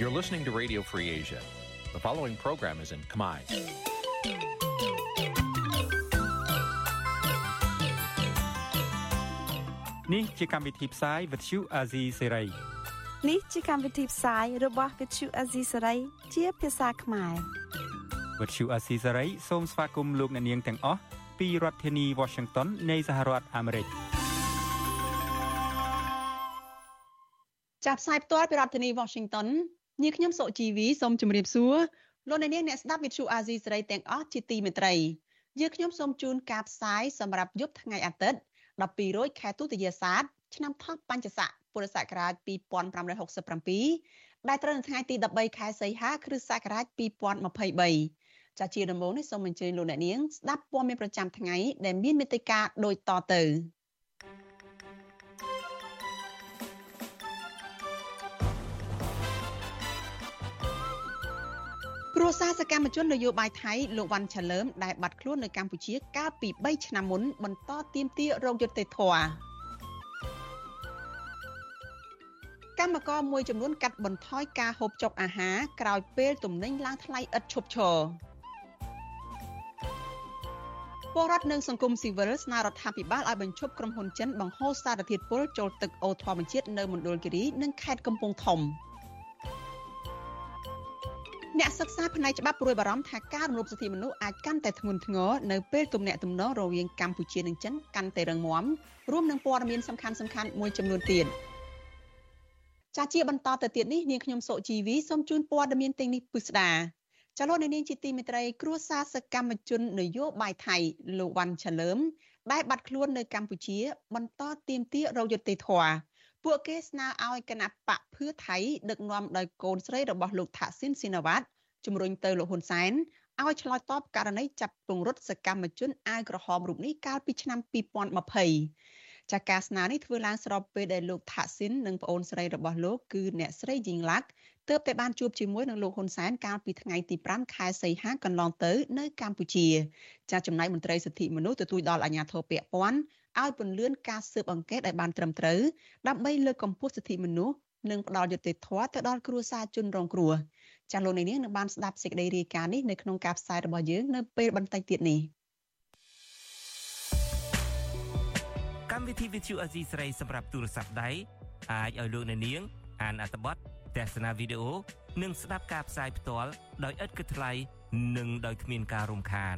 You're listening to Radio Free Asia. The following program is in Khmer. នេះជាកម្មវិធីផ្សាយ Vuthu Azizi Serai នេះជាកម្មវិធីផ្សាយរបស់ Vuthu Azizi Serai ជាភាសាខ្មែរ Vuthu Azizi Serai សូមស្វាគមន៍លោកអ្នកនាងទាំងអស់ពីរដ្ឋធានី Washington នៃសហរដ្ឋអាមេរិកចាប់ផ្សាយផ្ទាល់ពីរដ្ឋធានី Washington នាងខ្ញុំសុជីវីសូមជម្រាបសួរលោកអ្នកនាងអ្នកស្ដាប់វិទ្យុអាស៊ីសេរីទាំងអស់ជាទីមេត្រីយើងខ្ញុំសូមជូនការផ្សាយសម្រាប់យប់ថ្ងៃអាទិត្យ12រោចខែទុតិយាសាទឆ្នាំថោះបัญចស័កពុរសករាជ2567ដែលត្រូវនៅថ្ងៃទី13ខែសីហាគ្រិស្តសករាជ2023ចាជាដំបូងនេះសូមអញ្ជើញលោកអ្នកនាងស្ដាប់ព័ត៌មានប្រចាំថ្ងៃដែលមានមេត្តាដូចតទៅ គ្រួសារសកម្មជននយោបាយថៃលោកវ៉ាន់ឆាលើមដែលបាត់ខ្លួននៅកម្ពុជាកាលពី3ឆ្នាំមុនបន្តទៀមទារោគយុត្តិធម៌កម្មករមួយចំនួនកាត់បន្ថយការហូបចុកអាហារក្រោយពេលទំនិញឡើងថ្លៃឥតឈប់ឈរពលរដ្ឋនិងសង្គមស៊ីវិលស្នើរដ្ឋាភិបាលឲ្យបញ្ឈប់ក្រុមហ៊ុនចិនបង្ហូរសារធាតុពុលចូលទឹកអូធម្មជាតិនៅមណ្ឌលគិរីនិងខេត្តកំពង់ធំ។ អ្នកសិក្សាផ្នែកច្បាប់ព្រួយបារម្ភថាការរំលោភសិទ្ធិមនុស្សអាចកាន់តែធ្ងន់ធ្ងរនៅពេលទំនាក់ទំនងរវាងកម្ពុជានិងចិនកាន់តែរឹងមាំរួមនឹងព័ត៌មានសំខាន់សំខាន់មួយចំនួនទៀតចាជាបន្តទៅទៀតនេះនាងខ្ញុំសុជីវីសូមជូនព័ត៌មានទាំងនេះពិស្ដាចលនានាងជាទីមេត្រីគ្រួសារសកម្មជននយោបាយថៃលោកវ៉ាន់ឆាលើមដែលបាត់ខ្លួននៅកម្ពុជា បន្តទាមទាររោគយុត្តិធម៌ ពួកគេស្នើឲ្យគណៈបកភឿថៃដឹកនាំដោយកូនស្រីរបស់លោកថាក់ស៊ីនស៊ីណាវ៉ាត់ជំរុញទៅលោកហ៊ុនសែនឲ្យឆ្លើយតបករណីចាប់ពង្រត់សកម្មជនអាវក្រហមរូបនេះកាលពីឆ្នាំ2020ចាការស្នើនេះធ្វើឡើងស្របពេលដែលលោកថាក់ស៊ីននិងប្អូនស្រីរបស់លោកគឺអ្នកស្រីយីងឡាក់ទើបតែបានជួបជាមួយនឹងលោកហ៊ុនសែនកាលពីថ្ងៃទី5ខែសីហាកន្លងទៅនៅកម្ពុជាចាចំណែកមន្ត្រីសិទ្ធិមនុស្សទទូចដល់អាជ្ញាធរពាក់ព័ន្ធ ឲ្យពន្លឿនការស៊ើបអង្កេតឲ្យបានត្រឹមត្រូវដើម្បីលើកកម្ពស់សិទ្ធិមនុស្សនិងផ្ដល់យុត្តិធម៌ទៅដល់គ្រួសារជនរងគ្រោះចាលោកនាងនឹងបានស្ដាប់សេចក្តីរាយការណ៍នេះនៅក្នុងការផ្សាយរបស់យើងនៅពេលបន្តិចទៀតនេះកម្មវិធី Vithu Azizi ស្រីសម្រាប់ទូរស័ព្ទដៃអាចឲ្យលោកអ្នកនាង អានអត្ថបទទស្សនាវីដេអូនិងស្ដាប់ការផ្សាយផ្ទាល់ដោយឥតគិតថ្លៃនិងដោយគ្មានការរំខាន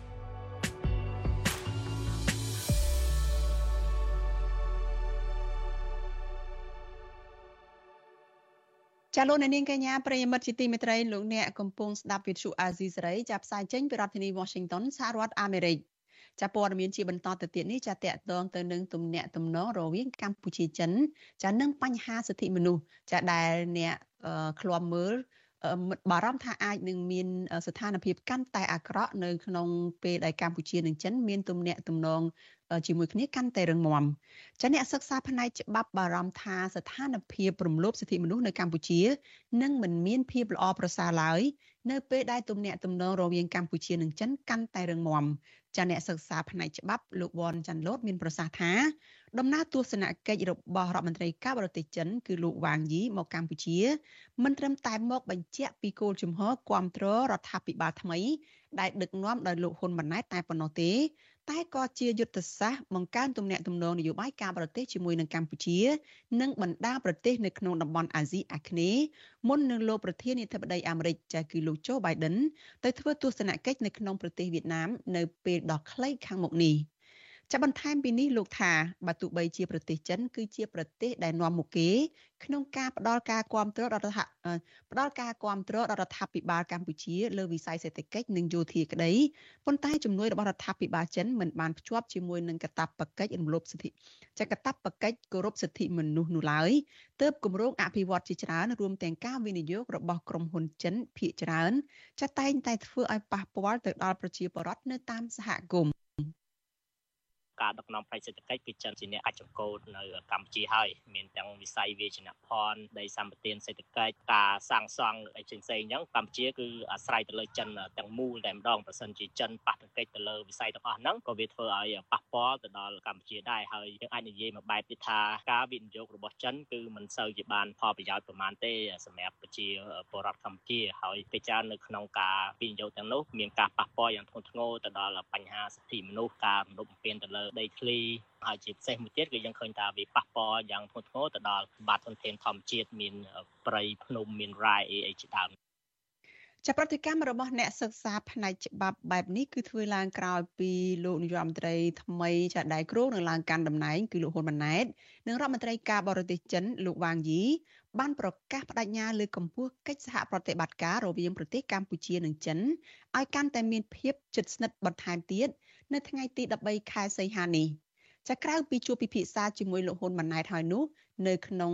ចាលោកនាងកញ្ញាប្រិយមិត្តជាទីមេត្រីលោកអ្នកកំពុងស្ដាប់វិទ្យុអាស៊ីសេរីចាប់ផ្សាយចេញពីរដ្ឋធានី Washington សហរដ្ឋអាមេរិកចាព័ត៌មានជាបន្តទៅទៀតនេះចាតកតងទៅនឹងទំនាក់ទំនងរវាងកម្ពុជាចិនចានឹងបញ្ហាសិទ្ធិមនុស្សចាដែលអ្នកឃ្លាំមើល បារម្ភថាអាចនឹងមានស្ថានភាពកាន់តែអាក្រក់នៅក្នុងពេលដែលកម្ពុជានិងចិនមានទំនាក់ទំនងជាមួយគ្នាកាន់តែរឹងមាំចាអ្នកសិក្សាផ្នែកច្បាប់បារម្ភថាស្ថានភាពរំលោភសិទ្ធិមនុស្សនៅកម្ពុជានឹងមិនមានភាពល្អប្រសើរឡើយនៅពេលដែលទំនាក់ទំនងរវាងកម្ពុជានិងចិនកាន់តែរឹងមាំចាអ្នកសិក្សាផ្នែកច្បាប់លោកវ៉ាន់ចាន់ឡូតមានប្រសាសន៍ថា ដំណើរទស្សនកិច្ចរបស់រដ្ឋមន្ត្រីការបរទេសចិនគឺលោកវ៉ាងយីមកកម្ពុជា មិនត្រឹមតែមកបញ្ជាក់ពីគោលជំហរគ្រប់គ្រងរដ្ឋាភិបាលថ្មី ដែលដឹកនាំដោយលោកហ៊ុនម៉ាណែតតែប៉ុណ្ណោះទេ តែក៏ជាយុទ្ធសាស្ត្របង្កើនទំនាក់ទំនងនយោបាយការបរទេសជាមួយនឹងកម្ពុជា និងបណ្ដាប្រទេសនៅក្នុងតំបន់អាស៊ីអាគ្នេយ៍មុននឹងលោកប្រធានាធិបតីអាមេរិកចាគឺលោកโจ Biden ទៅធ្វើទស្សនកិច្ចនៅក្នុងប្រទេសវៀតណាមនៅពេលដ៏ខ្លីខាងមុខនេះ ចាប់បន្ថែមពីនេះលោកថាបើទោះបីជាប្រទេសចិនគឺជាប្រទេសដែលនាំមុខគេក្នុងការផ្ដល់ការគាំទ្រដល់រដ្ឋផ្ដល់ការគាំទ្រដល់រដ្ឋាភិបាលកម្ពុជាលើវិស័យសេដ្ឋកិច្ចនិងយោធាក្តីប៉ុន្តែជំនួយរបស់រដ្ឋាភិបាលចិនមិនបានភ្ជាប់ជាមួយនឹងកាតព្វកិច្ចរំលោភសិទ្ធិចកតបកិច្ចគោរពសិទ្ធិមនុស្សនោះឡើយទើបគម្រោងអភិវឌ្ឍជាច្រើនរួមទាំងការវិនិយោគរបស់ក្រុមហ៊ុនចិនភាគច្រើនចាតែងតែធ្វើឲ្យប៉ះពាល់ទៅដល់ប្រជាពលរដ្ឋនៅតាមសហគមន៍ ការដឹកនាំផ្នែកសេដ្ឋកិច្ចគឺចិនជាអ្នកអាចចង្កូតនៅកម្ពុជាហើយមានទាំងវិស័យវាចនភ័ណ្ឌដីសម្បត្តិសេដ្ឋកិច្ចការសាងសង់អីផ្សេងៗអញ្ចឹងកម្ពុជាគឺអាស្រ័យទៅលើចិនទាំងមូលតែម្ដងប្រសិនជាចិនប៉ះទង្គិចទៅលើវិស័យទាំងអស់ហ្នឹងក៏វាធ្វើឲ្យប៉ះពាល់ទៅដល់កម្ពុជាដែរហើយយើងអាចនិយាយមួយបែបទៀតថាការវិនិយោគរបស់ចិនគឺមិនសូវជាបានផលប្រយោជន៍ប្រមាណទេសម្រាប់ប្រជាពលរដ្ឋកម្ពុជាហើយពេចច្រើននៅក្នុងការវិនិយោគទាំងនោះមានការប៉ះពាល់យ៉ាងធ្ងន់ធ្ងរទៅដល់បញ្ហាសិទ្ធិមនុស្សការរំលោភបំពានទៅលើដីធ្លីហើយជាពិសេសមួយទៀតគឺយើងឃើញថាវាប៉ះពាល់យ៉ាងធ្ងន់ធ្ងរទៅដល់សម្បត្តិធនធានធម្មជាតិមានព្រៃភ្នំមានរ៉ែអីអីជាដើមចាប់ប្រតិកម្មរបស់អ្នកសិក្សាផ្នែកច្បាប់បែបនេះគឺធ្វើឡើងក្រោយពីលោកនាយរដ្ឋមន្ត្រីថ្មីចាដៃគ្រូនឹងឡើងកាន់តំណែងគឺលោកហ៊ុនម៉ាណែតនិងរដ្ឋមន្ត្រីការបរទេសចិនលោកវ៉ាងយីបានប្រកាសបដិញ្ញាលើកម្ពុជាកិច្ចសហប្រតិបត្តិការរវាងប្រទេសកម្ពុជានិងចិនឲ្យកាន់តែមានភាពជិតស្និទ្ធបន្ថែមទៀត នៅថ្ងៃទី13ខែសីហានេះចាក្រៅពីជួបពិភាក្សាជាមួយលោកហ៊ុនម៉ាណែតហើយនោះនៅក្នុង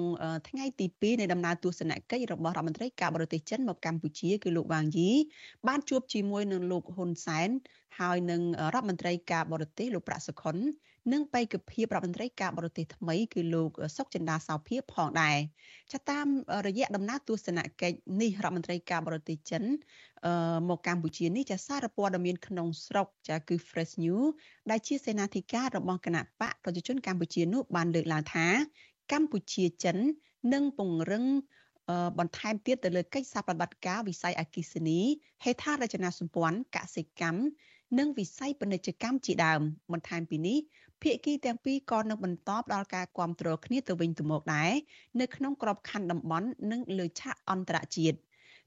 ថ្ងៃទី2នៃដំណើរទស្សនកិច្ចរបស់រដ្ឋមន្ត្រីការបរទេសចិនមកកម្ពុជាគឺលោកវ៉ាងយីបានជួបជាមួយនឹងលោកហ៊ុនសែនហើយនឹងរដ្ឋមន្ត្រីការបរទេសលោកប្រាក់សុខុន និងបេក្ខភាពរដ្ឋមន្ត្រីការបរទេសថ្មីគឺលោកសុកចិន្តាសោភាផងដែរចាតាមរយៈដំណើរទស្សនកិច្ចនេះរដ្ឋមន្ត្រីការបរទេសចិនមកកម្ពុជានេះចាសារព័ត៌មានក្នុងស្រុកចាគឺ Fresh News ដែលជាសេនាធិការរបស់គណៈបកប្រជាជនកម្ពុជានោះបានលើកឡើងថាកម្ពុជាចិននឹងពង្រឹងបន្ថែមទៀតទៅលើកិច្ចសហប្រតិបត្តិការវិស័យអគិសនីហេដ្ឋារចនាសម្ព័ន្ធកសិកម្មនិងវិស័យពាណិជ្ជកម្មជាដើមបន្ថែមពីនេះ ភាគីទាំងពីរក៏នឹងបន្តផ្ដល់ការគាំទ្រគ្នាទៅវិញទៅមកដែរនៅក្នុងក្របខ័ណ្ឌតំបន់និងលើឆាកអន្តរជាតិ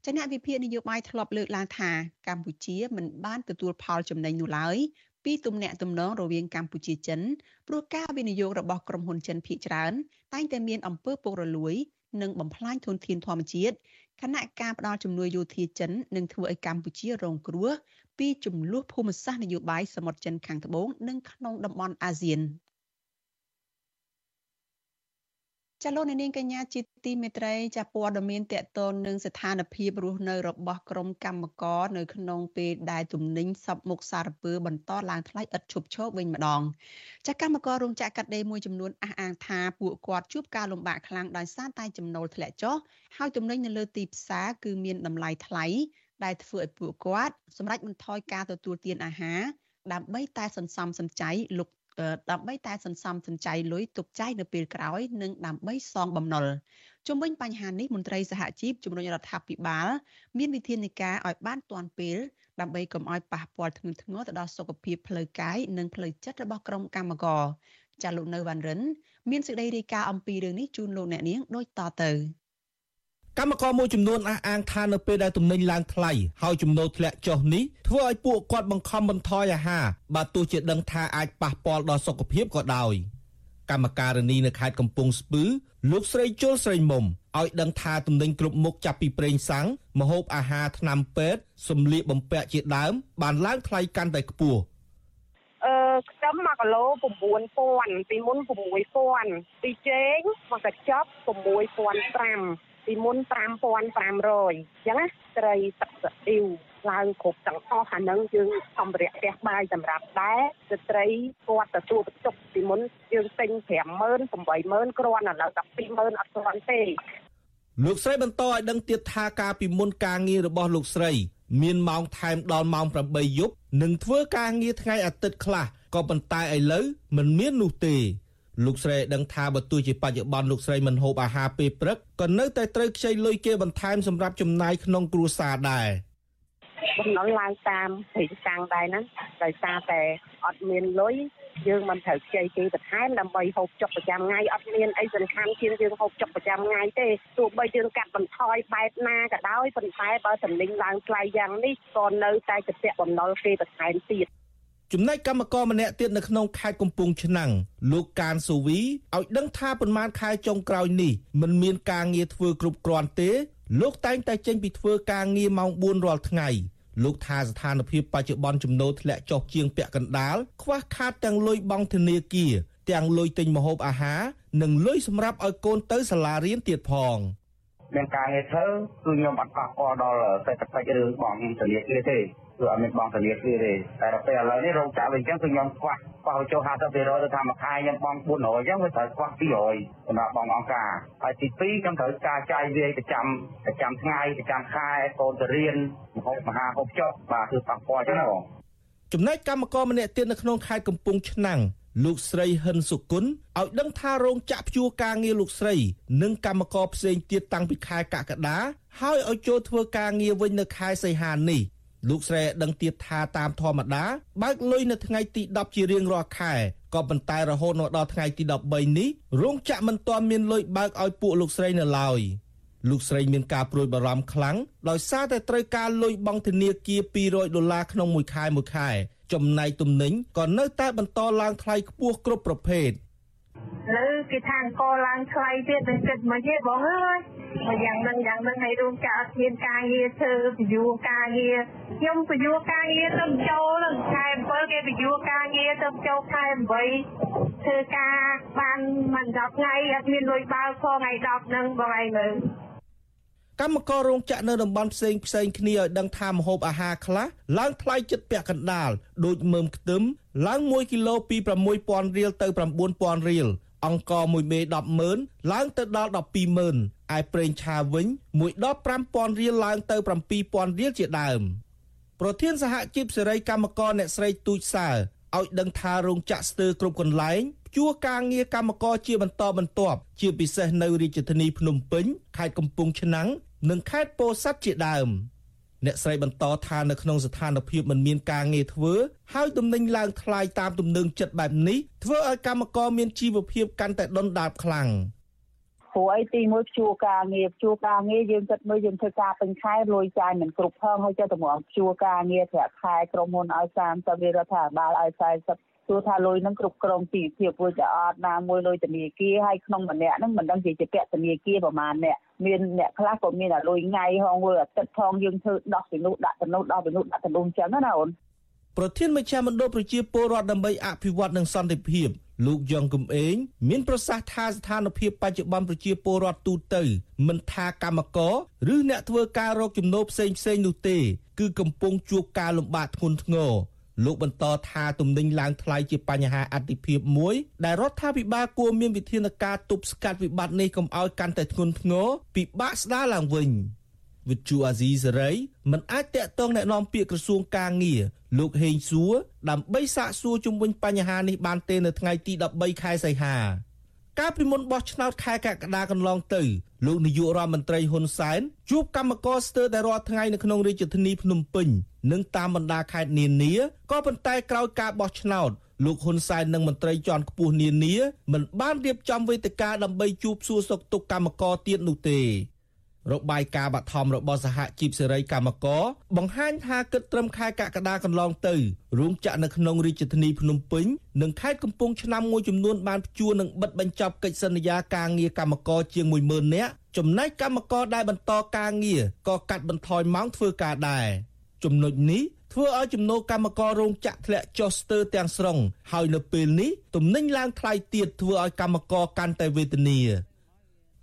ចនៈវិភាគនយោបាយធ្លាប់លើកឡើងថាកម្ពុជាមិនបានទទួលផលចំណេញនោះឡើយពីទំនាក់ទំនងរវាងកម្ពុជាចិនព្រោះការវិនិយោគរបស់ក្រុមហ៊ុនចិនភាគច្រើនតែងតែមានអំពើពុករលួយ និងបំផ្លាញធនធានធម្មជាតិខណៈការផ្ដល់ជំនួយយោធាចិននឹងធ្វើឲ្យកម្ពុជារងគ្រោះពីចំនួនភូមិសាស្ត្រនយោបាយសមុទ្រចិនខាងត្បូងនិងក្នុងតំបន់អាស៊ានចាលោកនាងកញ្ញាជាទីមេត្រីចាព័ត៌មានតកតននឹងស្ថានភាពរស់នៅរបស់ក្រុមកម្មករនៅក្នុងពេលដែលទំនិញសពមុខសារពើបន្តឡើងថ្លៃឥតឈប់ឈរវិញម្ដងចាកម្មកររោងចក្រកាត់ដេរមួយចំនួនអះអាងថាពួកគាត់ជួបការលំបាកខ្លាំងដោយសារតែចំណូលធ្លាក់ចុះហើយទំនិញនៅលើទីផ្សារគឺមានតម្លៃថ្លៃ ដែលធ្វើឲ្យពួកគាត់សម្រេចបន្ថយការទទួលទានអាហារដើម្បីតែសន្សំសំចៃលុកដើម្បីតែសន្សំសំចៃលុយទុកចាយនៅពេលក្រោយនិងដើម្បីសងបំណុលជំវិញបញ្ហានេះមន្ត្រីសហជីពជំរុញរដ្ឋាភិបាល មានវិធានការឲ្យបានទាន់ពេលដើម្បីកុំឲ្យប៉ះពាល់ធ្ងន់ធ្ងរទៅដល់សុខភាពផ្លូវកាយនិងផ្លូវចិត្តរបស់ក្រុមកម្មករចាលោកនៅវ៉ាន់រិន មានសេចក្តីរាយការណ៍អំពីរឿងនេះជូនលោកអ្នកនាងដូចតទៅ កម្មករមួយចំនួនអះអាងថានៅពេលដែលទំនិញឡើងថ្លៃហើយចំណូលធ្លាក់ចុះនេះធ្វើឲ្យពួកគាត់បង្ខំបន្ថយអាហារបើទោះជាដឹងថាអាចប៉ះពាល់ដល់សុខភាពក៏ដោយកម្មការនីនៅខេត្តកំពង់ស្ពឺលោកស្រីជុលស្រីមុំឲ្យដឹងថាទំនិញគ្រប់មុខចាប់ពីប្រេងសាំងម្ហូបអាហារថ្នាំពេទ្យសម្លៀកបំពាក់ជាដើម បានឡើងថ្លៃកាន់តែខ្ពស់អឺខ្ទឹម1គីឡូ9000ពីមុន6000ពីចេងមកកញ្ចប់6500 ពីមុន5500អញ្ចឹងណាត្រីទឹកស្អ៊ីវឡើងគ្រប់ទាំងអស់អានឹងយើងសម្ភារៈផ្ទះបាយសម្រាប់ដែរស្ត្រីគាត់ទទួលបន្ទុកពីមុនយើងទិញ50000 80000គ្រាន់ឥឡូវតែ20000អត់គ្រាន់ទេលោកស្រីបន្តឲ្យដឹងទៀតថាការពីមុនការងាររបស់លោកស្រី មានម៉ោងថែមដល់ម៉ោង8យប់និងធ្វើការងារថ្ងៃអាទិត្យខ្លះក៏ប៉ុន្តែឥឡូវមិនមាននោះទេ លោកស្រីដឹងថាបើទោះជាបច្ចុប្បន្នលោកស្រីមិនហូបអាហារពេលព្រឹកក៏នៅតែត្រូវខ្ចីលុយគេបន្ថែមសម្រាប់ចំណាយក្នុងគ្រួសារដែរបំណុលឡើងតាមព្រេងសាំងដែរហ្នឹងដោយសារតែអត់មានលុយយើងមិនត្រូវខ្ចីគេបន្ថែមដើម្បីហូបចុកប្រចាំថ្ងៃអត់មានអីសំខាន់ជាងយើងហូបចុកប្រចាំថ្ងៃទេទោះបីយើងកាត់បន្ថយបែបណាក៏ដោយប៉ុន្តែបើតំណែងឡើងថ្លៃយ៉ាងនេះក៏នៅតែជាបំណុលគេបន្ថែមទៀត ចំណែកកម្មករម្នាក់ទៀតនៅក្នុងខេត្តកំពង់ឆ្នាំងលោកកានសូវីឲ្យដឹងថាប៉ុន្មានខែចុងក្រោយនេះមិនមានការងារធ្វើគ្រប់គ្រាន់ទេលោកតែងតែចេញពីធ្វើការងារម៉ោង4រាល់ថ្ងៃលោកថាស្ថានភាពបច្ចុប្បន្នចំណូលធ្លាក់ចុះជាងពាក់កណ្ដាលខ្វះខាតទាំងលុយបង់ធនាគារទាំងលុយទិញម្ហូបអាហារនិងលុយសម្រាប់ឲ្យកូនទៅសាលារៀនទៀតផងមានការងារធ្វើគឺខ្ញុំអត់ប៉ះពាល់ដល់សេដ្ឋកិច្ចឬបងធនាគារទេ គឺអត់មានបងធនាគារទេតែដល់ពេលឥឡូវនេះរោងចក្រវិញអញ្ចឹងគឺខ្ញុំខ្វះខ្វះចូល50%ទៅថាមួយខែខ្ញុំបង400អញ្ចឹងវាត្រូវខ្វះ200សម្រាប់បងអង្គការហើយទី2ខ្ញុំត្រូវការចាយវាយប្រចាំប្រចាំថ្ងៃប្រចាំខែកូនទៅរៀនមហូបមហាហូបចុកបាទគឺប៉ះពាល់អញ្ចឹងណាបងចំណែកកម្មករម្នាក់ទៀតនៅក្នុងខេត្តកំពង់ឆ្នាំងលោកស្រីហិនសុគន្ធឲ្យដឹងថារោងចក្រព្យួរការងារលោកស្រី និងកម្មករផ្សេងទៀតតាំងពីខែកក្កដាហើយឲ្យចូលធ្វើការងារវិញនៅខែសីហានេះ លោកស្រីដឹងទៀតថាតាមធម្មតាបើកលុយនៅថ្ងៃទី10ជារៀងរាល់ខែក៏ប៉ុន្តែរហូតដល់ថ្ងៃទី13នេះរោងចក្រមិនទាន់មានលុយបើកឲ្យពួកលោកស្រីនៅឡើយលោកស្រីមានការព្រួយបារម្ភខ្លាំងដោយសារតែត្រូវការលុយបង់ធនាគារ200ដុល្លារក្នុងមួយខែមួយខែ ចំណែកទំនិញក៏នៅតែបន្តឡើងថ្លៃខ្ពស់គ្រប់ប្រភេទ លើគេថាអង្គឡើងថ្លៃទៀតមិនគិតមកទេបងអើយមកយ៉ាងនឹងយ៉ាងនឹងឲ្យរោងចក្រអត់មានការងារធ្វើពយួរការងារខ្ញុំពយួរការងារទៅចូលនឹងខែ7គេពយួរការងារទៅចូលខែ8ធ្វើការបានមិន10ថ្ងៃអត់មានលុយបើផងថ្ងៃ10ហ្នឹងបងឯងមើល កម្មកររោងចក្រនៅតំបន់ផ្សេងផ្សេងគ្នាឲ្យដឹងថាម្ហូបអាហារខ្លះឡើងថ្លៃចិត្តពាក់កណ្ដាលដូចមើមខ្ទឹមឡើង1គីឡូពី6000រៀលទៅ9000រៀលអង្ករ1មេ100000ឡើងទៅដល់120,000ឯប្រេងឆាវិញ1ដប5000រៀលឡើងទៅ7000រៀលជាដើមប្រធានសហជីពសេរីកម្មករអ្នកស្រីទូចសើឲ្យដឹងថារោងចក្រស្ទើរគ្រប់កន្លែងជួការងារកម្មករជាបន្តបន្ទាប់ជាពិសេសនៅរាជធានីភ្នំពេញខេត្តកំពង់ឆ្នាំង និងខេត្តពោធិ៍សាត់ជាដើមអ្នកស្រីបន្តថានៅក្នុងស្ថានភាពមិនមានការងារធ្វើហើយទំនិញឡើងថ្លៃតាមទំនឹងចិត្តបែបនេះធ្វើឲ្យកម្មករមានជីវភាពកាន់តែដុនដាបខ្លាំងព្រោះអីទីមួយជួការងារជួការងារយើងគិតមើលយើងធ្វើការពេញខែលុយចាយមិនគ្រប់ផងហើយចិត្តតម្រង់ជួការងារប្រាក់ខែក្រុមហ៊ុនឲ្យ30វារដ្ឋាភិបាលឲ្យ40 សួរថាលុយនឹងគ្រប់គ្រងជីវភាពរួចតែអត់ណាមួយលុយធនាគារហើយក្នុងម្នាក់ហ្នឹងមិនដឹងជាជាពាក់ធនាគារប្រហែលអ្នកមានអ្នកខ្លះក៏មានតែលុយថ្ងៃហងលុយអាទិត្យផងយើងធ្វើដោះពីនោះដាក់ទៅនោះដោះពីនោះដាក់ទៅនោះអញ្ចឹងណាអូនប្រធានមជ្ឈមណ្ឌលប្រជាពលរដ្ឋដើម្បីអភិវឌ្ឍនិងសន្តិភាពលោកយ៉ងគំអេងមានប្រសាសន៍ថាស្ថានភាពបច្ចុប្បន្នប្រជាពលរដ្ឋទូទៅ មិនថាកម្មករឬអ្នកធ្វើការរកចំណូលផ្សេងផ្សេងនោះទេ គឺកំពុងជួបការលំបាកធ្ងន់ធ្ងរ លោកបន្តថាទំនិញឡើងថ្លៃជាបញ្ហាអតិភិបមួយដែលរដ្ឋាភិបាលគួរមានវិធានការទប់ស្កាត់វិបត្តិនេះកុំឲ្យកាន់តែធ្ងន់ធ្ងរពិបាកស្ដារឡើងវិញវិទ្យុអាស៊ីសេរីមិនអាចតាក់ទងแนะនាំពាក្យក្រសួងការងារលោកហេងសួរដើម្បីសាកសួរជុំវិញបញ្ហានេះបានទេនៅថ្ងៃទី13ខែសីហាកាលពីមុនបោះឆ្នោតខែកក្កដាកន្លងទៅ លោកនាយករដ្ឋមន្ត្រីហ៊ុនសែនជួបកម្មករស្ទើរតែរាល់ថ្ងៃនៅក្នុងរាជធានីភ្នំពេញនិងតាមបណ្ដាខេត្តនានាក៏ប៉ុន្តែក្រោយការបោះឆ្នោតលោកហ៊ុនសែននិងមន្ត្រីជាន់ខ្ពស់នានាមិនបានរៀបចំវេទិកាដើម្បីជួបសួរសុខទុក្ខកម្មករទៀតនោះទេ របាយការណ៍បឋមរបស់សហជីពសេរីកម្មករបង្ហាញថាគិតត្រឹមខែកក្កដាកន្លងទៅរោងចក្រនៅក្នុងរាជធានីភ្នំពេញនិងខេត្តកំពង់ឆ្នាំងមួយចំនួនបានព្យួរនិងបិទបញ្ចប់កិច្ចសន្យាការងារកម្មករជាង10000នាក់ចំណែកកម្មករដែលបន្តការងារក៏កាត់បន្ថយម៉ោងធ្វើការដែរចំណុចនេះធ្វើឲ្យចំណូលកម្មកររោងចក្រធ្លាក់ចុះស្ទើរទាំងស្រុងហើយនៅពេលនេះទំនិញឡើងថ្លៃទៀតធ្វើឲ្យកម្មករកាន់តែវេទនា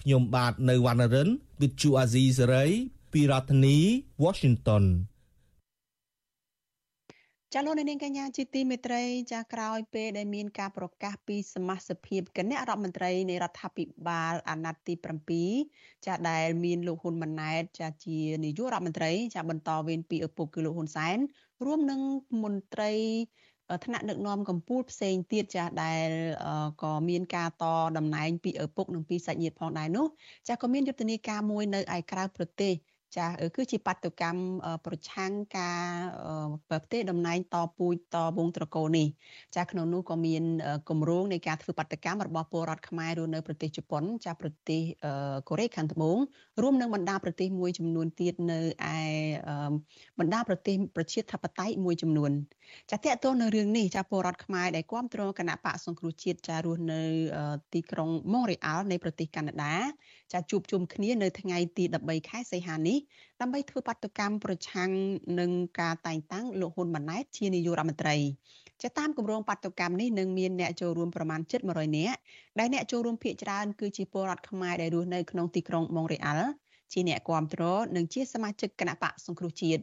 ខ្ញុំបាទនៅវណ្ណរិន with Chu Azizi Saray ពីរដ្ឋធានី Washington ចាលោកនាងកញ្ញាជាទីមេត្រីចាក្រោយពេលដែលមានការប្រកាសពីសមាជិកគណៈរដ្ឋមន្ត្រីនៃរដ្ឋាភិបាលអាណត្តិទី7ចាដែលមានលោកហ៊ុនម៉ាណែតចាជានាយករដ្ឋមន្ត្រី ចាបន្តវេនពីឪពុកគឺលោកហ៊ុនសែនរួមនឹងមន្ត្រី ថ្នាក់ដឹកនាំកម្ពុជាផ្សេងទៀតចាស់ដែលក៏មានការតតំណែងពីឪពុកនិងពីសាច់ញាតិផងដែរនោះចាស់ក៏មានយុទ្ធនាការមួយនៅឯក្រៅប្រទេស ចាគឺជាបាតុកម្មប្រឆាំងការប្រទេសតំណែងតពូជតវងត្រកូលនេះចាក្នុងនោះក៏មានគម្រោងនៃការធ្វើបាតកម្មរបស់ពលរដ្ឋខ្មែររស់នៅប្រទេសជប៉ុន ចាប្រទេសកូរ៉េខាងត្បូងរួមនឹងបណ្ដាប្រទេសមួយចំនួនទៀតនៅឯបណ្ដាប្រទេសប្រជាធិបតេយ្យមួយចំនួន ចាតកតទៅនៅរឿងនេះចាពលរដ្ឋខ្មែរដែលគ្រប់គ្រងគណៈបកសង្គ្រោះជាតិចារស់នៅទីក្រុងម៉ូរីអាល់នៃប្រទេសកាណាដា ចាជួបជុំគ្នានៅថ្ងៃទី13ខែសីហានេះដើម្បីធ្វើបាតុកម្មប្រឆាំងនឹងការតែងតាំងលោកហ៊ុនម៉ាណែតជានាយករដ្ឋមន្ត្រីចាតាមគម្រោងបាតុកម្មនេះនឹងមានអ្នកចូលរួមប្រមាណ700នាក់ដែលអ្នកចូលរួមភាគច្រើនគឺជាពលរដ្ឋខ្មែរដែលរស់នៅក្នុងទីក្រុងម៉ុងរ៉េអាល់ ជាអ្នកគាំទ្រនិងជាសមាជិកគណៈបកសង្គ្រោះជាតិ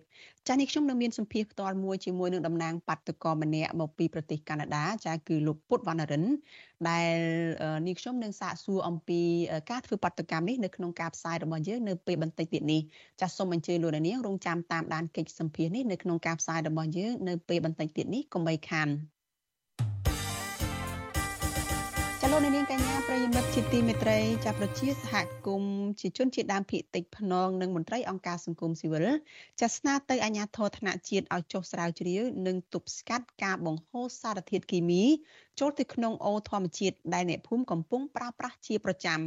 ចានេះខ្ញុំនឹងមានសម្ភារផ្ទាល់មួយជាមួយនឹងតំណាងបាតុករម្នាក់មកពីប្រទេសកាណាដាចាគឺលោកពុតវណ្ណរិន ដែលនេះខ្ញុំនឹងសាកសួរអំពីការធ្វើបាតុកម្មនេះនៅក្នុងការផ្សាយរបស់យើងនៅពេលបន្តិចទៀតនេះចាសូមអញ្ជើញលោកនាងរងចាំតាមដានកិច្ចសម្ភារនេះនៅក្នុងការផ្សាយរបស់យើងនៅពេលបន្តិចទៀតនេះកុំបីខាន លនានាងកញ្ញាប្រិយមិត្តជាទីមេត្រីចាប្រជាសហគមន៍ជាជនជាតិដើមភាគតិចភ្នងនិងមន្ត្រីអង្គការសង្គមស៊ីវិលចាស្នើទៅអាជ្ញាធរថ្នាក់ជាតិឲ្យចុះស្រាវជ្រាវនិងទប់ស្កាត់ការបង្ហូរសារធាតុគីមីចូលទៅក្នុងអូរធម្មជាតិដែលអ្នកភូមិកំពុងប្រើប្រាស់ជាប្រចាំ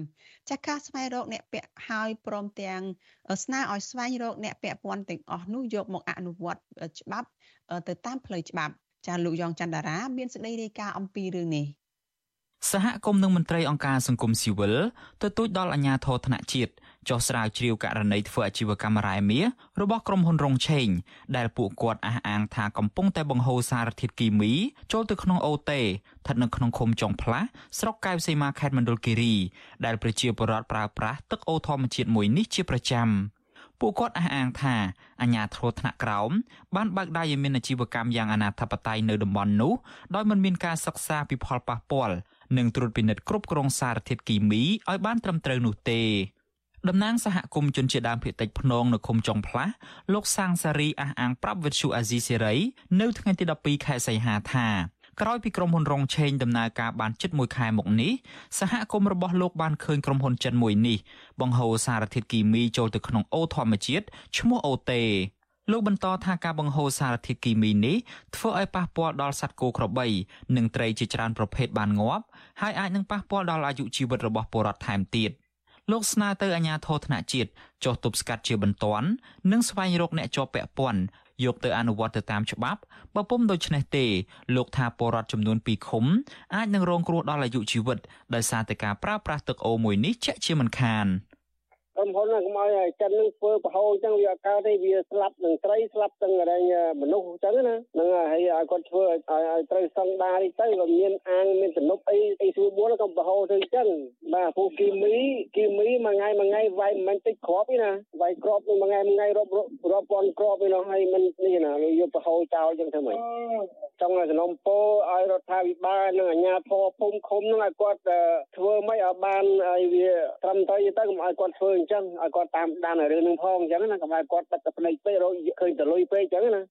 ចាការស្វែងរកអ្នកពាក់ហើយព្រមទាំងស្នើឲ្យស្វែងរកអ្នកពាក់ព័ន្ធទាំងអស់នោះយកមកអនុវត្តច្បាប់ទៅតាមផ្លូវច្បាប់ចាលោកយ៉ងច័ន្ទតារាមានសេចក្តីរាយការណ៍អំពីរឿងនេះ សហគមន៍និងមន្ត្រីអង្គការសង្គមស៊ីវិលទទូចដល់អាជ្ញាធរថ្នាក់ជាតិចុះស្រាវជ្រាវករណីធ្វើអាជីវកម្មរ៉ែមាសរបស់ក្រុមហ៊ុនរងឆេងដែលពួកគាត់អះអាងថាកំពុងតែបង្ហូរសារធាតុគីមីចូលទៅក្នុងអូតេស្ថិតនៅក្នុងឃុំចុងផ្លាស់ស្រុកកែវសីមាខេត្តមណ្ឌលគិរីដែលប្រជាពលរដ្ឋប្រើប្រាស់ទឹកអូធម្មជាតិមួយនេះជាប្រចាំពួកគាត់អះអាងថាអាញាធរថ្នាក់ក្រោមបានបើកដៃឲ្យមានអាជីវកម្មយ៉ាងអនាធបត័យនៅតំបន់នោះដោយមិនមានការសិក្សាពីផលប៉ះពាល់ និងត្រួតពិនិត្យគ្រប់គ្រងសារធាតុគីមីឲ្យបានត្រឹមត្រូវនោះទេតំណាងសហគមន៍ជនជាតិដើមភាគតិចភ្នងនៅឃុំចុងផ្លាស់លោកសាងសារីអះអាងប្រាប់វិទ្យុអាស៊ីសេរីនៅថ្ងៃទី12ខែសីហាថាក្រោយពីក្រុមហ៊ុនរងឆេងដំណើរការបានជិត1ខែមកនេះសហគមន៍របស់លោកបានឃើញក្រុមហ៊ុនចិនមួយនេះបង្ហូរសារធាតុគីមីចូលទៅក្នុងអូធម្មជាតិឈ្មោះអូតេ លោកបន្តថាការបង្ហូរសារធាតុគីមីនេះធ្វើឲ្យប៉ះពាល់ដល់សត្វគោក្របី និងត្រីជាច្រើនប្រភេទបានងាប់ហើយអាចនឹងប៉ះពាល់ដល់អាយុជីវិតរបស់ពលរដ្ឋថែមទៀតលោកស្នើទៅអាជ្ញាធរថ្នាក់ជាតិចុះទប់ស្កាត់ជាបន្ទាន់និងស្វែងរកអ្នកជាប់ពាក់ព័ន្ធយកទៅអនុវត្តទៅតាមច្បាប់បើពុំដូច្នេះទេលោកថាពលរដ្ឋចំនួន2ឃុំអាចនឹងរងគ្រោះដល់អាយុជីវិតដោយសារតែការប្រើប្រាស់ទឹកអូមួយនេះជាក់ជាមិនខាន។ ក្រុមហ៊ុនហ្នឹងកុំឲ្យចិននឹងធ្វើប្រហោអញ្ចឹងវាអកើតទេវាស្លាប់នឹងត្រីស្លាប់ទាំងអីមនុស្សអញ្ចឹងណាហ្នឹងហើយឲ្យគាត់ធ្វើឲ្យឲ្យត្រូវស្តង់ដារនេះទៅក៏មានអាងមានទំនប់អីអីស្រួលបួនក៏ប្រហោទៅអញ្ចឹងបាទពូគីមីគីមីមួយថ្ងៃមួយថ្ងៃវាយមិនមែនតិចគ្រាប់ទេណាវាយគ្រាប់មួយថ្ងៃមួយថ្ងៃរាប់រាប់ពាន់គ្រាប់ឯនោះហើយមិននេះណាយកប្រហោចោលអញ្ចឹងធ្វើម៉េចចង់ឲ្យសំណុំពោឲ្យរដ្ឋាភិបាលនិងអាជ្ញាធរភូមិឃុំនឹងឲ្យគាត់ធ្វើម៉េចឲ្យបានឲ្យវាត្រឹមត្រូវទៅកុំឲ្យគាត់ធ្វើអញ្ចឹងឲ្យគាត់តាមដានរឿងនឹងផងអញ្ចឹងណាកុំឲ្យគាត់បិទតែភ្នែកពេករកឃើញតលុយពេកអញ្ចឹងណា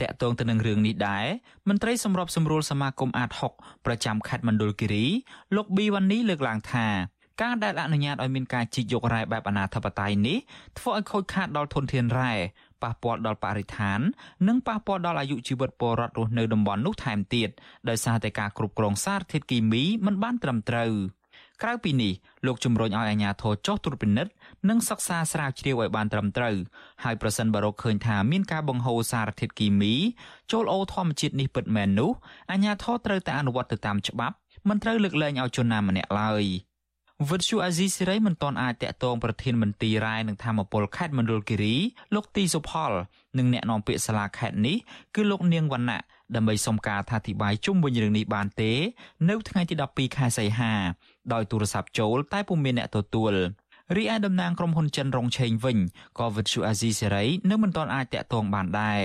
តកតងទៅនឹងរឿងនេះដែរមន្ត្រីសម្របសម្រួលសមាគមអាត6ប្រចាំខេត្តមណ្ឌលគិរីលោកប៊ីវ៉ានីលើកឡើងថាការដែលអនុញ្ញាតឲ្យមានការជីកយករ៉ែបែបអនាធបត័យនេះធ្វើឲ្យខូចខាតដល់ធនធានរ៉ែប៉ះពាល់ដល់បរិស្ថាន និងប៉ះពាល់ដល់អាយុជីវិតពលរដ្ឋរស់នៅតំបន់នោះថែមទៀតដោយសារតែការគ្រប់គ្រងសារធាតុគីមីមិនបានត្រឹមត្រូវ ក្រៅពីនេះលោកជំរុញឲ្យអាជ្ញាធរចុះត្រួតពិនិត្យនិងសិក្សាស្រាវជ្រាវឲ្យបានត្រឹមត្រូវហើយប្រសិនបើរកឃើញថាមានការបង្ហូរសារធាតុគីមីចូលអូធម្មជាតិនេះពិតមែននោះអាជ្ញាធរត្រូវតែអនុវត្តទៅតាមច្បាប់មិនត្រូវលើកលែងឲ្យជនណាម្នាក់ឡើយវិទ្យុអាស៊ីសេរីមិនទាន់អាចតាក់ទងប្រធានមន្ទីររ៉ែនិងធម្មពលខេត្តមណ្ឌលគិរីលោកទីសុផលនិងអ្នកនាំពាក្យសាលាខេត្តនេះគឺលោកនាងវណ្ណៈ ដើម្បីសុំការអធិប្បាយជុំវិញរឿងនេះបានទេ នៅថ្ងៃទី12ខែសីហាដោយទូរស័ព្ទចូលតែពុំមានអ្នកទទួលរីឯតំណាងក្រុមហ៊ុនចិនរងឆេងវិញក៏វិទ្យុអាស៊ីសេរីនៅមិនទាន់អាចតាក់ទងបានដែរ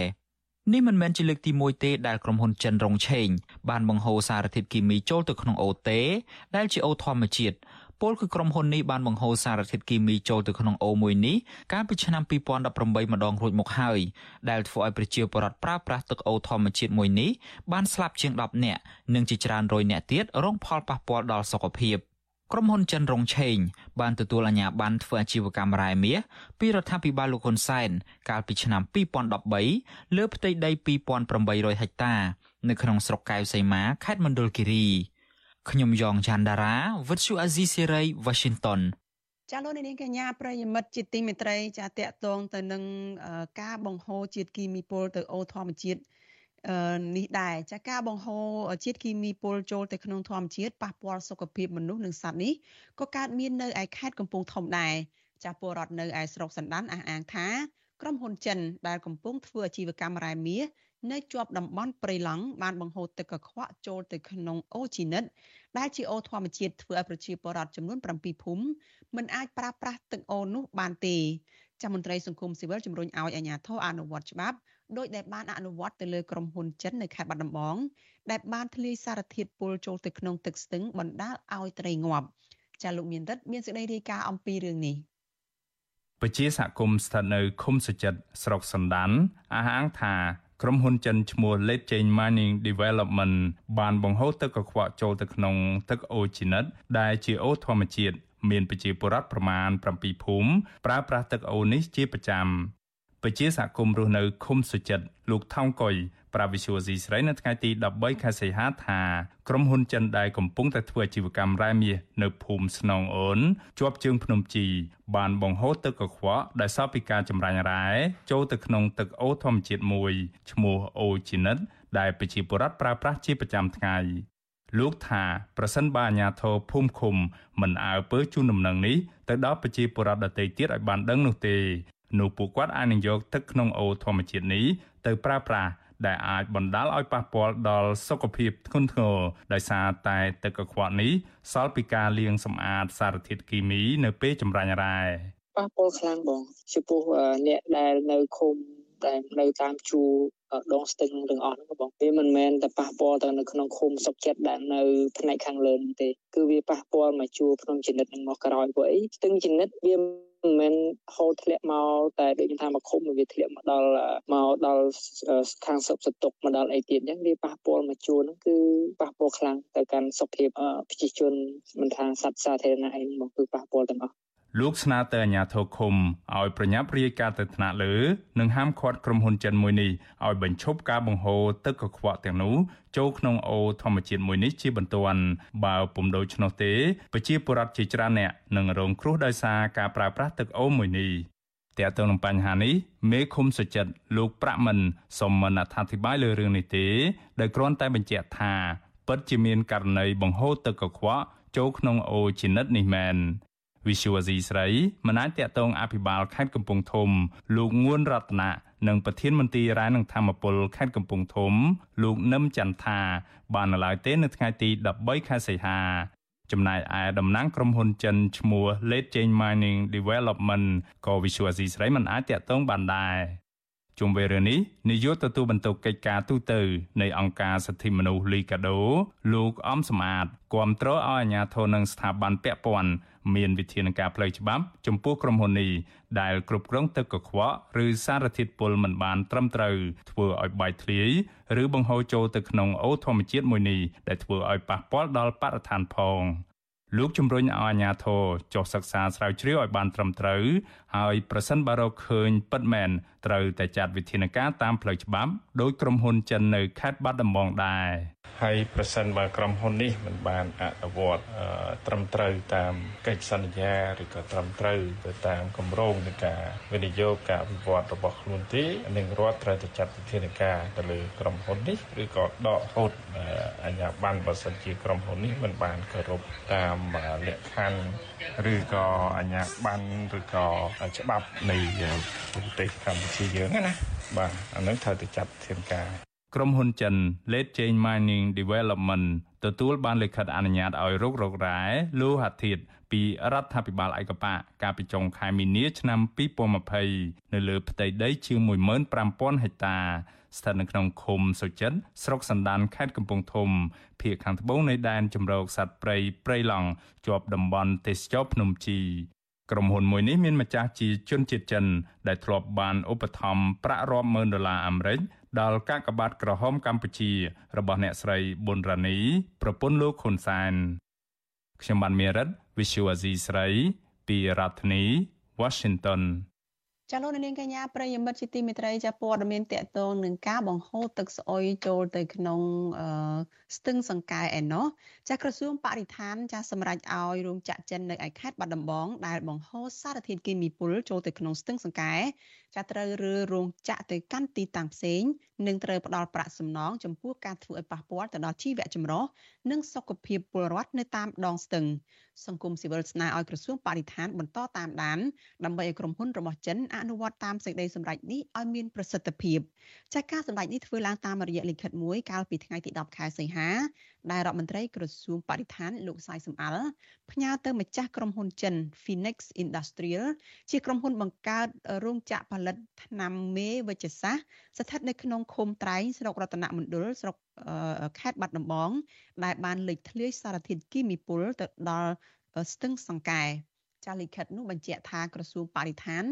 នេះមិនមែនជាលើកទី1ទេដែលក្រុមហ៊ុនចិនរងឆេងបានបង្ហូរសារធាតុគីមីចូលទៅក្នុងអូតេដែលជាអូធម្មជាតិ ពលគឺក្រុមហ៊ុននេះបានបង្ហូរសារធាតុគីមីចូលទៅក្នុងអូមួយនេះកាលពីឆ្នាំ2018ម្ដងរួចមកហើយដែលធ្វើឲ្យប្រជាពលរដ្ឋប្រើប្រាស់ទឹកអូធម្មជាតិមួយនេះបានស្លាប់ជាង10នាក់និងជាច្រើនរយនាក់ទៀតរងផលប៉ះពាល់ដល់សុខភាពក្រុមហ៊ុនចិនរងឆេងបានទទួលអាជ្ញាប័ណ្ណធ្វើអាជីវកម្មរ៉ែមាសពីរដ្ឋាភិបាលលោកហ៊ុនសែនកាលពីឆ្នាំ2013លើផ្ទៃដី2800ហិកតា នៅក្នុងស្រុកកែវសីមាខេត្តមណ្ឌលគិរី ខ្ញុំយ៉ងច័ន្ទដារាវិទ្យុអាស៊ីសេរី Washington ចាលោកនាងកញ្ញាប្រិយមិត្តជាទីមេត្រី ចាតកតងទៅនឹងការបង្ហូរជាតិគីមីពុលទៅអូធម្មជាតិនេះដែរចាការបង្ហូរជាតិគីមីពុលចូលទៅក្នុងធម្មជាតិប៉ះពាល់សុខភាពមនុស្សនិងសត្វនេះក៏កើតមាននៅឯខេត្តកំពង់ធំដែរចាពលរដ្ឋនៅឯស្រុកសណ្ដានអះអាងថាក្រុមហ៊ុនចិនដែលកំពុងធ្វើអាជីវកម្មរ៉ែមាស នៅជាប់តំបន់ព្រៃឡង់បានបង្ហូរទឹកកខ្វក់ចូលទៅក្នុងអូជីនិតដែលជាអូធម្មជាតិធ្វើឲ្យប្រជាពលរដ្ឋចំនួន7ភូមិមិនអាចប្រើប្រាស់ទឹកអូនោះបានទេចាមន្ត្រីសង្គមស៊ីវិលជំរុញឲ្យអាជ្ញាធរអនុវត្តច្បាប់ដោយដែលបានអនុវត្តទៅលើក្រុមហ៊ុនចិននៅខេត្តបាត់ដំបងដែលបានធ្លាយសារធាតុពុលចូលទៅក្នុងទឹកស្ទឹងបណ្ដាលឲ្យត្រីងាប់ចាលោកមានរិទ្ធមានសេចក្តីរាយការណ៍អំពីរឿងនេះពជាសហគមន៍ស្ថិតនៅឃុំសុចិត្តស្រុកសណ្ដានអះអាងថា ក្រុមហ៊ុនចិនឈ្មោះ Late Chain Mining Development បានបង្ហូរទឹកកខ្វក់ចូលទៅក្នុងទឹកអូជីនិតដែលជាអូធម្មជាតិមានប្រជាពលរដ្ឋប្រមាណ7ភូមិប្រើប្រាស់ទឹកអូនេះជាប្រចាំពជាសហគមន៍រស់នៅឃុំសុចិត្តលោកថោងកុយ ប្រាវិសុយស៊ីស្រីនៅថ្ងៃទី13ខែសីហាថាក្រុមហ៊ុនចិនដែលកំពុងតែធ្វើអាជីវកម្មរ៉ែមាសនៅភូមិស្នងអូនជាប់ជើងភ្នំជីបានបង្ហូរទឹកកខ្វក់ដែលសល់ពីការចម្រាញ់រ៉ែចូលទៅក្នុងទឹកអូធម្មជាតិមួយឈ្មោះអូជីនិតដែលប្រជាពលរដ្ឋប្រើប្រាស់ជាប្រចាំថ្ងៃលោកថាប្រសិនបើអាជ្ញាធរភូមិឃុំមិនអើពើជូនដំណឹងនេះទៅដល់ប្រជាពលរដ្ឋដទៃទៀតឲ្យបានដឹងនោះទេនោះពួកគាត់អាចនឹងយកទឹកក្នុងអូរធម្មជាតិនេះទៅប្រើប្រាស់ ដែលអាចបណ្ដាលឲ្យប៉ះពាល់ដល់សុខភាពធ្ងន់ធ្ងរដោយសារតែទឹកកខ្វក់នេះសល់ពីការលាងសម្អាតសារធាតុគីមីនៅពេលចម្រាញ់រ៉ែប៉ះពាល់ខ្លាំងបងចំពោះអ្នកដែលនៅឃុំដែលនៅតាមជួរដងស្ទឹងទាំងអស់ហ្នឹងបងវាមិនមែនតែប៉ះពាល់ទៅនៅក្នុងឃុំសុកចិត្តដែលនៅផ្នែកខាងលើនេះទេគឺវាប៉ះពាល់មកជួរក្នុងចនិតនឹងមកក្រោយព្រោះអីស្ទឹងចនិតវា មិនមែនហូរធ្លាក់មកតែដូចខ្ញុំថាមកឃុំវាធ្លាក់មកដល់មកដល់ខាងសុខសតុកមកដល់អីទៀតអញ្ចឹងវាប៉ះពាល់មកជួរហ្នឹងគឺប៉ះពាល់ខ្លាំងទៅកាន់សុខភាពប្រជាជនមិនថាសត្វសាធារណៈអីមកគឺប៉ះពាល់ទាំងអស់ លោកស្នើទៅអាជ្ញាធរឃុំឲ្យប្រញាប់រាយការណ៍ទៅថ្នាក់លើនិងហាមឃាត់ក្រុមហ៊ុនចិនមួយនេះឲ្យបញ្ឈប់ការបង្ហូរទឹកកខ្វក់ទាំងនោះចូលក្នុងអូរធម្មជាតិមួយនេះជាបន្ទាន់បើពុំដូច្នោះទេប្រជាពលរដ្ឋជាច្រើនអ្នកនឹងរងគ្រោះដោយសារការប្រើប្រាស់ទឹកអូរមួយនេះតើតើនឹងបញ្ហានេះមេឃុំសុចិត្តលោកប្រាក់មិនសូមមិនអធិប្បាយលើរឿងនេះទេដោយគ្រាន់តែបញ្ជាក់ថា ពិតជាមានករណីបង្ហូរទឹកកខ្វក់ចូលក្នុងអូរជានិតនេះមែន វិសុវអាស៊ីស្រីមិនអាចតាក់ទងអភិបាលខេត្តកំពង់ធំ លោកងួនរតនានិងប្រធានមន្ត្រីរ៉ែនិងធម្មពលខេត្តកំពង់ធំ លោកនឹមចន្ទថា បាននៅឡើយទេនៅថ្ងៃទី13ខែសីហាចំណែកឯតំណាងក្រុមហ៊ុនចិនឈ្មោះ Late Chain Mining Development ក៏វិសុវអាស៊ីស្រីមិនអាចតាក់ទងបានដែរ ជុំវិញរឿងនេះនាយកទទួលបន្ទុកកិច្ចការទូតនៃអង្គការសិទ្ធិមនុស្សលីកាដូលោកអំសមាតគាំទ្រឲ្យអាជ្ញាធរនិងស្ថាប័នពាក់ព័ន្ធមានវិធានការផ្លូវច្បាប់ចំពោះក្រុមហ៊ុននេះដែលគ្រប់គ្រងទឹកកខ្វក់ឬសារធាតុពុលមិនបានត្រឹមត្រូវធ្វើឲ្យបែកធ្លាយឬបង្ហូរចូលទៅក្នុងអូរធម្មជាតិមួយនេះដែលធ្វើឲ្យប៉ះពាល់ដល់បរិស្ថានផង។លោកជំរុញឲ្យអាជ្ញាធរចុះសិក្សាស្រាវជ្រាវឲ្យបានត្រឹមត្រូវហើយប្រសិនបើរកឃើញពិតមែនត្រូវតែចាត់វិធានការតាមផ្លូវច្បាប់ដោយក្រុមហ៊ុនចិននៅខេត្តបាត់ដំបងដែរហើយប្រសិនបើក្រុមហ៊ុននេះមិនបានអនុវត្តត្រឹមត្រូវតាមកិច្ចសន្យាឬក៏ត្រឹមត្រូវទៅតាមគម្រោងនៃការវិនិយោគការវិវត្តរបស់ខ្លួនទេនឹងរដ្ឋត្រូវតែចាត់វិធានការទៅលើក្រុមហ៊ុននេះឬក៏ដកហូតអាជ្ញាប័ណ្ណបើសិនជាក្រុមហ៊ុននេះមិនបានគោរពតាមលក្ខខណ្ឌឬក៏អាជ្ញាប័ណ្ណឬក៏ច្បាប់នៃប្រទេសកម្ពុជាយើងណាបាទអានឹងត្រូវតែចាត់ធានការក្រុមហ៊ុនចិន Late Chain Mining Development ទទួលបានលិខិតអនុញ្ញាតឲ្យរុករករ៉ែលោហៈធាតុពីរដ្ឋាភិបាលឯកបកកាលពីចុងខែមីនាឆ្នាំ2020នៅលើផ្ទៃដីជាង15000ហិកតាស្ថិតនៅក្នុងឃុំសុចិនស្រុកសណ្ដានខេត្តកំពង់ធំភូមិខាងត្បូងនៃដែនជម្រកសត្វព្រៃព្រៃឡង់ជាប់តំបន់ទេសចរភ្នំជី ក្រុមហ៊ុនមួយនេះមានម្ចាស់ជាជនជាតិចិន ដែលធ្លាប់បានឧបត្ថម្ភប្រាក់រាប់ម៉ឺនដុល្លារអាមេរិកដល់កាកបាទក្រហមកម្ពុជា របស់អ្នកស្រីប៊ុនរ៉ានីប្រពន្ធលោកហ៊ុនសែនខ្ញុំបានមេរិត Visual Asia ស្រី ពីរដ្ឋធានី Washington ចាលោកនាងកញ្ញាប្រិយមិត្តជាទីមេត្រីចាព័ត៌មានតកតងនឹងការបង្ហូរទឹកស្អុយចូលទៅក្នុងស្ទឹងសង្កែឯណោះចាក្រសួងបរិស្ថានចាសម្រេចឲ្យរោងចក្រចិននៅឯខេត្តបាត់ដំបងដែលបង្ហូរសារធាតុគីមីពុលចូលទៅក្នុងស្ទឹងសង្កែចាត្រូវរើរោងចក្រទៅកាន់ទីតាំងផ្សេងនិងត្រូវផ្ដល់ប្រាក់សំណងចំពោះការធ្វើឲ្យប៉ះពាល់ទៅដល់ជីវៈចម្រុះនិងសុខភាពពលរដ្ឋនៅតាមដងស្ទឹងសង្គមស៊ីវិលស្នើឲ្យក្រសួងបរិស្ថានបន្តតាមដានដើម្បីឲ្យក្រុមហ៊ុនរបស់ចិនអនុវត្តតាមសេចក្តីសម្រេចនេះឲ្យមានប្រសិទ្ធភាពចាការសម្រេចនេះធ្វើឡើងតាមរយៈលិខិតមួយកាលពីថ្ងៃទី10ខែសីហាដែលរដ្ឋមន្ត្រីក្រសួងបរិស្ថានលោកសាយសំអល់ផ្ញើទៅម្ចាស់ក្រុមហ៊ុនចិន Phoenix Industrial ជាក្រុមហ៊ុនបង្កើតរោងចក្រផលិតថ្នាំមេវិជ្ជសាស្ត្រស្ថិតនៅក្នុងឃុំត្រែងស្រុករតនមណ្ឌលស្រុកខេត្តបាត់ដំបង ដែលបានលេចធ្លាយសារធាតុគីមីពុលទៅដល់ស្ទឹងសង្កែចាលិខិតនោះបញ្ជាក់ថាក្រសួងបរិស្ថាន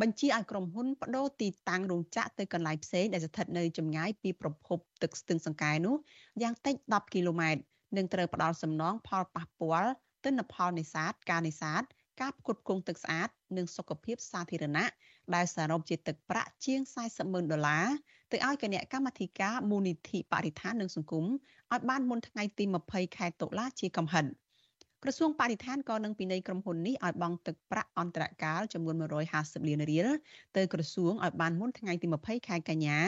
បញ្ជាឲ្យក្រុមហ៊ុនបដូរទីតាំងរោងចក្រទៅកន្លែងផ្សេងដែលស្ថិតនៅចម្ងាយពីប្រភពទឹកស្ទឹងសង្កែនោះយ៉ាងតិច10គីឡូម៉ែត្រនិងត្រូវផ្ដល់សំណងផលប៉ះពាល់ទិន្នផលនេសាទការនេសាទការផ្គត់ផ្គង់ទឹកស្អាត និងសុខភាពសាធារណៈដែលសរុបជាទឹកប្រាក់ជាង40ម៉ឺនដុល្លារ ទៅឲ្យគណៈកម្មាធិការមូលនិធិបរិស្ថាននិងសង្គមឲ្យបានមុនថ្ងៃទី20ខែតុលាជាកំហិតក្រសួងបរិស្ថានក៏នឹងពិន័យក្រុមហ៊ុននេះឲ្យបង់ទឹកប្រាក់អន្តរកាលចំនួន150លានរៀលទៅក្រសួងឲ្យបានមុនថ្ងៃទី20ខែកញ្ញា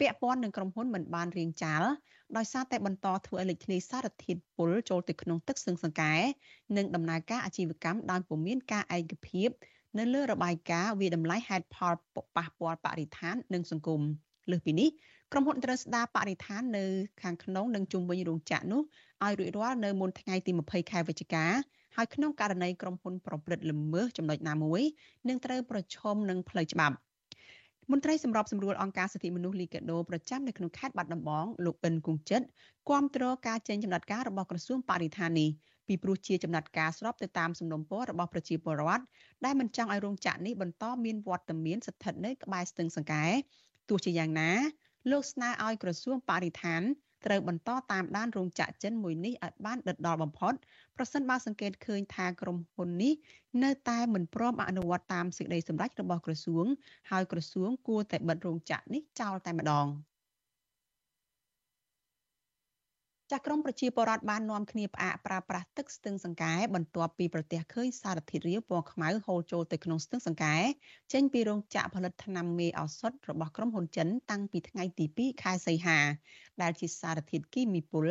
ពាក់ព័ន្ធនឹងក្រុមហ៊ុនមិនបានរៀងចាល់ដោយសារតែបន្តធ្វើឲ្យលេចធ្លាយសារធាតុពុលចូលទៅក្នុងទឹកស្ទឹងសង្កែនិងដំណើរការអាជីវកម្មដោយពុំមានការឯកភាពនៅលើរបាយការណ៍វាតម្លៃហេតុផលប៉ះពាល់បរិស្ថាននិងសង្គម លើសពីនេះក្រុមហ៊ុនត្រូវស្ដារបរិស្ថាននៅខាងក្នុងនិងជុំវិញរោងចក្រនោះឲ្យរួចរាល់នៅមុនថ្ងៃទី20ខែវិច្ឆិកាហើយក្នុងករណីក្រុមហ៊ុនប្រព្រឹត្តល្មើសចំណុចណាមួយនឹងត្រូវប្រឈមនឹងផ្លូវច្បាប់មន្ត្រីសម្របសម្រួលអង្គការសិទ្ធិមនុស្សលីកាដូប្រចាំនៅក្នុងខេត្តបាត់ដំបងលោកអិនគង្ជិតគាំទ្រការចេញចំណាត់ការរបស់ក្រសួងបរិស្ថាននេះពីព្រោះជាចំណាត់ការស្របទៅតាមសំណុំពររបស់ប្រជាពលរដ្ឋដែលមិនចង់ឲ្យរោងចក្រនេះបន្តមានវត្តមានស្ថិតនៅក្បែរស្ទឹងសង្កែ ទោះជាយ៉ាងណា លោកស្នើឲ្យក្រសួងបរិស្ថានត្រូវបន្តតាមដានរោងចក្រចិនមួយនេះឲ្យបានដិតដល់បំផុតប្រសិនបើសង្កេតឃើញថាក្រុមហ៊ុននេះនៅតែមិនព្រមអនុវត្តតាមសេចក្តីសម្រេចរបស់ក្រសួងហើយក្រសួងគួរតែបិទរោងចក្រនេះចោលតែម្ដង។ ចាស់ក្រមប្រជាពលរដ្ឋបាននាំគ្នាផ្អាកប្រើប្រាស់ទឹកស្ទឹងសង្កែបន្ទាប់ពីប្រទះឃើញសារធាតុរាវពណ៌ខ្មៅហូរចូលទៅក្នុងស្ទឹងសង្កែចេញពីរោងចក្រផលិតថ្នាំមេឱសថរបស់ក្រុមហ៊ុនចិនតាំងពីថ្ងៃទី2ខែសីហាដែលជាសារធាតុគីមីពុល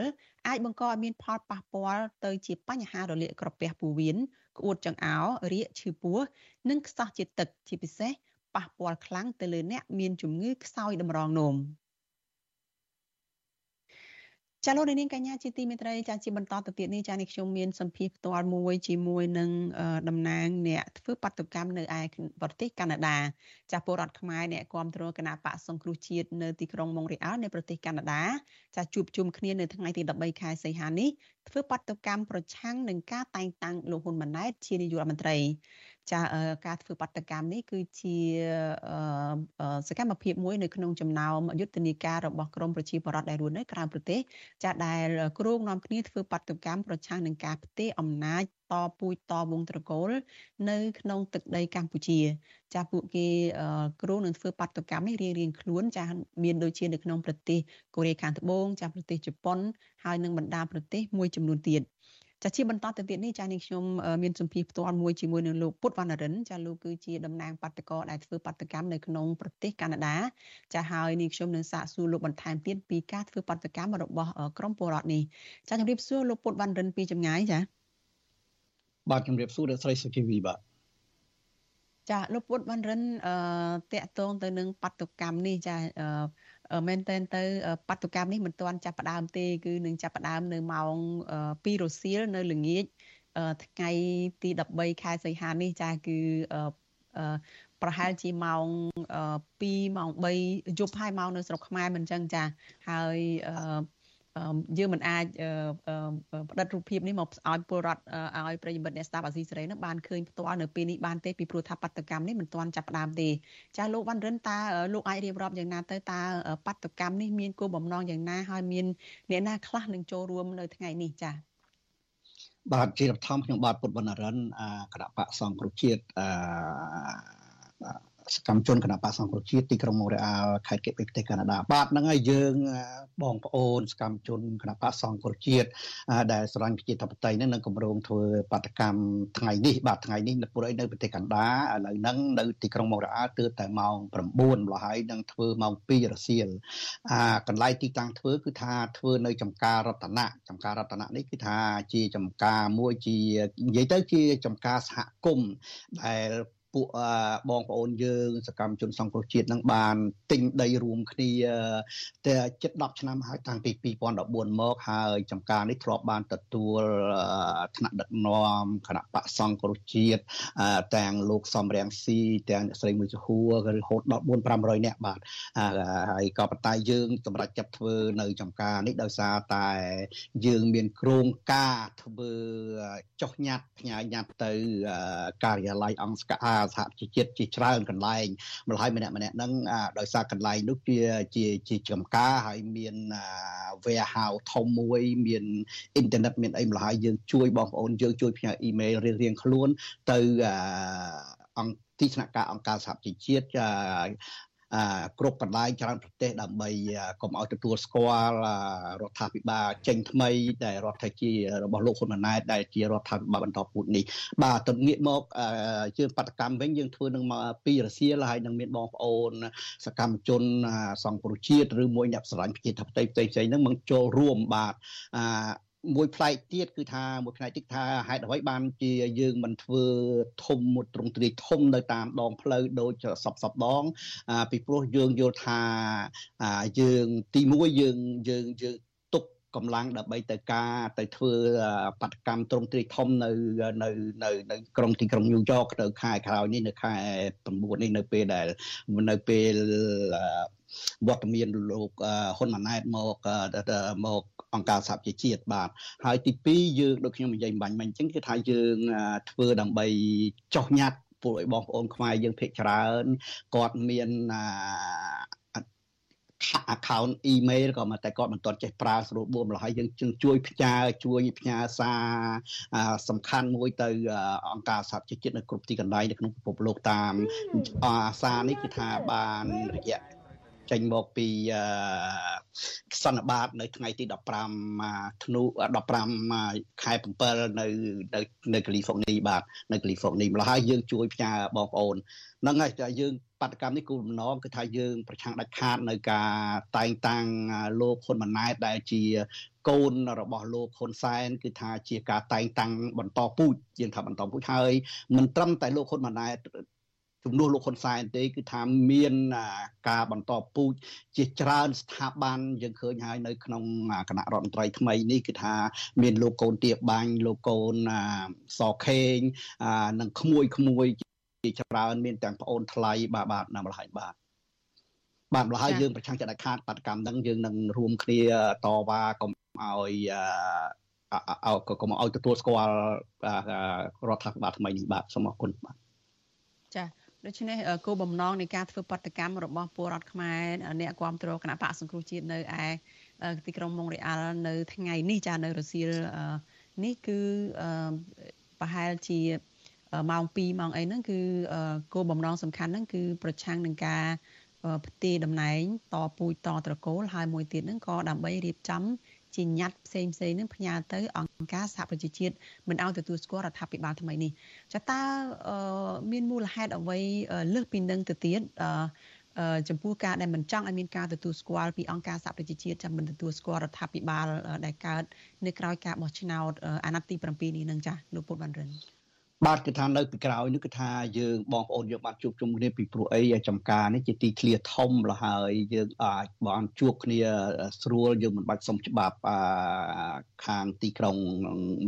អាចបង្កឲ្យមានផលប៉ះពាល់ទៅជាបញ្ហារលាកក្រពះពោះវៀនក្អួតចង្អោររាគឈឺពោះនិងខ្សោះជាតិទឹកជាពិសេសប៉ះពាល់ខ្លាំងទៅលើអ្នកមានជំងឺខ្សោយតម្រងនោម។ ចាលោកនាងកញ្ញាជាទីមេត្រីចាជាបន្តទៅទៀតនេះចានេះខ្ញុំមានសម្ភារផ្ទាល់មួយជាមួយនឹងតំណាងអ្នកធ្វើបាតុកម្មនៅឯប្រទេសកាណាដាចាពលរដ្ឋខ្មែរអ្នកគ្រប់គ្រងគណៈបកសង្គ្រោះជាតិនៅទីក្រុងម៉ុងរ៉េអាល់នៃប្រទេសកាណាដាចាជួបជុំគ្នានៅថ្ងៃទី13ខែសីហានេះធ្វើបាតុកម្មប្រឆាំងនឹងការតែងតាំងលោកហ៊ុនម៉ាណែតជានាយករដ្ឋមន្ត្រី ចាការធ្វើបាតកម្មនេះគឺជាសកម្មភាពមួយនៅក្នុងចំណោមយុទ្ធនាការរបស់ក្រមប្រជាពលរដ្ឋដែលរស់នៅក្រៅប្រទេសចាដែលគ្រោងនាំគ្នាធ្វើបាតកម្មប្រឆាំងនឹងការផ្ទេរអំណាចតពូជតវងត្រកូល នៅ ក្នុងទឹកដីកម្ពុជា ចាពួកគេគ្រោងនឹងធ្វើបាតកម្មនេះរៀងរៀងខ្លួនចាមានដូចជានៅក្នុងប្រទេសកូរ៉េខាងត្បូងចាប្រទេសជប៉ុនហើយនិងបណ្ដាប្រទេសមួយចំនួនទៀត ចាជាបន្តទៅទៀតនេះចានេះខ្ញុំមានសម្ភារផ្ទាល់មួយជាមួយនឹងលោកពុតវណ្ណរិនចាលោកគឺជាតំណាងបាតកោដែលធ្វើបាតកម្មនៅក្នុងប្រទេសកាណាដាចាហើយនេះខ្ញុំនឹងសាកសួរលោកបន្ថែមទៀតពីការធ្វើបាតកម្មរបស់ក្រមពលរដ្ឋនេះចាជម្រាបសួរលោកពុតវណ្ណរិនពីចម្ងាយចាបាទជម្រាបសួរអ្នកស្រីសុជីវីបាទចាលោកពុតវណ្ណរិនអឺតកតងទៅនឹងបាតុកម្មនេះចាអឺ មែនតើទៅបដកម្មនេះមិនទាន់ចាប់ផ្ដើមទេគឺនឹងចាប់ផ្ដើមនៅម៉ោង2រសៀលនៅល្ងាចថ្ងៃទី13ខែសីហានេះចាគឺប្រហែលជាម៉ោង2ម៉ោង3យប់ហើយម៉ោងនៅស្រុកខ្មែរមិនអញ្ចឹងចាហើយ យើងមិនអាចផ្តិតរូបភាពនេះមកឲ្យពលរដ្ឋឲ្យប្រិយមិត្តអ្នកស្ដាប់អាស៊ីសេរីនឹងបានឃើញផ្ទាល់នៅពេលនេះបានទេពីព្រោះថាបដកម្មនេះមិនទាន់ចាប់ផ្ដើមទេចាលោកវ៉ាន់រិនតើលោកអាចរៀបរាប់យ៉ាងណាទៅតើបដកម្មនេះមានគោលបំណងយ៉ាងណាហើយមានអ្នកណាខ្លះនឹងចូលរួមនៅថ្ងៃនេះចាបាទជាបឋមខ្ញុំបាទពុទ្ធបណ្ណរិនគណៈបកសង្គ្រោះជាតិអឺ សកម្មជនគណៈបកសង្គ្រោះជាតិទីក្រុងម៉ូរ៉េអាល់ខេត្តកេបេប្រទេសកាណាដាបាទហ្នឹងហើយយើងបងប្អូនសកម្មជនគណៈបកសង្គ្រោះជាតិដែលស្រឡាញ់ប្រជាធិបតេយ្យហ្នឹងនឹងកម្រងធ្វើបាតកម្មថ្ងៃនេះបាទថ្ងៃនេះនៅព្រៃនៅប្រទេសកាណាដាឥឡូវហ្នឹងនៅទីក្រុងម៉ូរ៉េអាល់ទើបតែម៉ោង9ម្ល៉េះហើយនឹងធ្វើម៉ោង2រសៀលអាកន្លែងទីតាំងធ្វើគឺថាធ្វើនៅចំការរតនៈចំការរតនៈនេះគឺថាជាចំការមួយជានិយាយទៅជាចំការសហគមន៍ដែល ពួកបងប្អូនយើងសកម្មជនសង្គ្រោះជាតិនឹងបានទិញដីរួមគ្នាតែជិត10ឆ្នាំហើយតាំងពី2014មកហើយចំការនេះធ្លាប់បានទទួលថ្នាក់ដឹកនាំគណៈបកសង្គ្រោះជាតិទាំងលោកសំរៀងស៊ីទាំងអ្នកស្រីមួយចហួររហូតដល់4 500នាក់បាទហើយក៏ប៉ុន្តែយើងសម្រាប់ចាប់ធ្វើនៅចំការនេះដោយសារតែយើងមានគ្រោងការធ្វើចុះញត្តិផ្ញើញត្តិទៅការិយាល័យអង្គស្កាសហជីវជាតិជាច្រើនកន្លែងម្ល៉េះម្នាក់ម្នាក់ហ្នឹងដោយសារកន្លែងនោះជាជាជាចំការហើយមាន warehouse ធំមួយ មានអ៊ីនធឺណិតមានអីម្ល៉េះហើយយើងជួយបងប្អូនយើងជួយផ្ញើអ៊ីមែលរៀងៗខ្លួនទៅអង្គទីស្នាក់ការអង្គការសហជីវជាតិ គ្រប់កន្លែងច្រើនប្រទេសដើម្បីកុំឲ្យទទួលស្គាល់រដ្ឋាភិបាលចេញថ្មីដែលរដ្ឋាភិបាលរបស់លោកហ៊ុនម៉ាណែតដែលជារដ្ឋាភិបាលបន្តពូជនេះបាទទៅងាកមកយើងបដកម្មវិញយើងធ្វើនឹងមកពីរសៀលហើយនឹងមានបងប្អូន សកម្មជនសង្គ្រោះជាតិឬមួយអ្នកស្រឡាញ់ប្រជាធិបតេយ្យផ្សេងៗហ្នឹងមកចូលរួមបាទ មួយផ្លែកទៀតគឺថាមួយផ្លែកទៀតថាហេតុអ្វីបានជាយើងមិនធ្វើធំមួយទ្រង់ទ្រាយធំនៅតាមដងផ្លូវដូចសពសពដងពីព្រោះយើងយល់ថាយើងទី1យើងយើងយើងទុ កកម្លាំងដើម្បីទៅការទៅធ្វើបដកម្មទ្រង់ទ្រាយធំនៅនៅនៅនៅក្រុងទីក្រុងញូវយ៉កនៅខែក្រោយនេះនៅខែ9នេះនៅពេលដែលនៅពេលវត្តមានលោកហ៊ុនម៉ាណែតមកមកអង្គការសហជីវជាតិបាទហើយទី2យើងដូចខ្ញុំនិយាយបាញ់មិញអញ្ចឹងគឺថាយើងធ្វើដើម្បីចោះញ៉ាត់ពួកឲ្យបងប្អូនខ្មែរយើងភាគច្រើនគាត់មានអា account email ក៏មកតែគាត់មិនទាន់ចេះប្រើស្រួលបួមឡើយយើងជួយផ្ញើជួយផ្ញើសារសំខាន់មួយទៅអង្គការសហជីវជាតិនៅគ្រប់ទីកន្លែងនៅក្នុងពិភពលោកតាមសារនេះគឺថាបានរយៈចេញមកពីសន្និបាតនៅថ្ងៃទី15ធ្នូ15ខែ7នៅនៅនៅកាលីហ្វ័រញ៉ាបាទនៅកាលីហ្វ័រញ៉ាម្ល៉េះហើយយើងជួយផ្ញើបងប្អូនហ្នឹងហើយតែយើង បដកម្មនេះគោលបំណងគឺថាយើងប្រឆាំងដាច់ខាតនៅការតែងតាំងលោកហ៊ុនម៉ាណែតដែលជាកូនរបស់លោកហ៊ុនសែនគឺថាជាការតែងតាំងបន្តពូជយើងថាបន្តពូជហើយមិនត្រឹមតែលោកហ៊ុនម៉ាណែតជំនួសលោកហ៊ុនសែនទេគឺថាមានការបន្តពូជជាច្រើនស្ថាប័នយើងឃើញហើយនៅក្នុងគណៈរដ្ឋមន្ត្រីថ្មីនេះគឺថាមានលោកកូនទៀបបាញ់លោកកូនសខេងនិងក្មួយក្មួយជា ច្រើនមានទាំងប្អូនថ្លៃបាទបាទណាម្ល៉េះហើយបាទបាទម្ល៉េះហើយយើងប្រឆាំងចិត្តដាច់ខាតបដកម្មហ្នឹងយើងនឹងរួមគ្នាតវ៉ាកុំឲ្យអើកុំឲ្យទទួលស្គាល់រដ្ឋាភិបាលថ្មីនេះបាទសូមអរគុណបាទចាដូច្នេះគោលបំណងនៃការធ្វើបដកម្មរបស់ពលរដ្ឋខ្មែរអ្នកគ្រប់គ្រងគណៈបកសង្គ្រោះជាតិនៅឯទីក្រុងម៉ុងរ៉េអាល់នៅថ្ងៃនេះចានៅរសៀលនេះគឺប្រហែលជា ម៉ោង2ម៉ោងអីហ្នឹងគឺគោលបំណងសំខាន់ហ្នឹងគឺប្រឆាំងនឹងការផ្ទេរតំណែងតពូជតត្រកូលហើយមួយទៀតហ្នឹងក៏ដើម្បីរៀបចំជាញត្តិផ្សេងផ្សេងនឹងផ្ញើទៅអង្គការសហប្រជាជាតិមិនឲ្យទទួលស្គាល់រដ្ឋាភិបាលថ្មីនេះចាតើមានមូលហេតុអ្វីលើសពីនឹងទៅទៀតចំពោះការដែលមិនចង់ឲ្យមានការទទួលស្គាល់ពីអង្គការសហប្រជាជាតិចាំមិនទទួលស្គាល់រដ្ឋាភិបាលដែលកើតនៅក្រៅការបោះឆ្នោតអាណត្តិទី7នេះនឹងចាលោកពុតបានរិន បាទគឺថានៅពីក្រោយនេះគឺថាយើងបងប្អូនយើងបានជួបជុំគ្នាពីព្រោះអីចំការនេះជាទីធ្លាធំលហើយយើងអាចបានជួបគ្នាស្រួលយើងមិនបាច់សុំច្បាប់ខាងទីក្រុង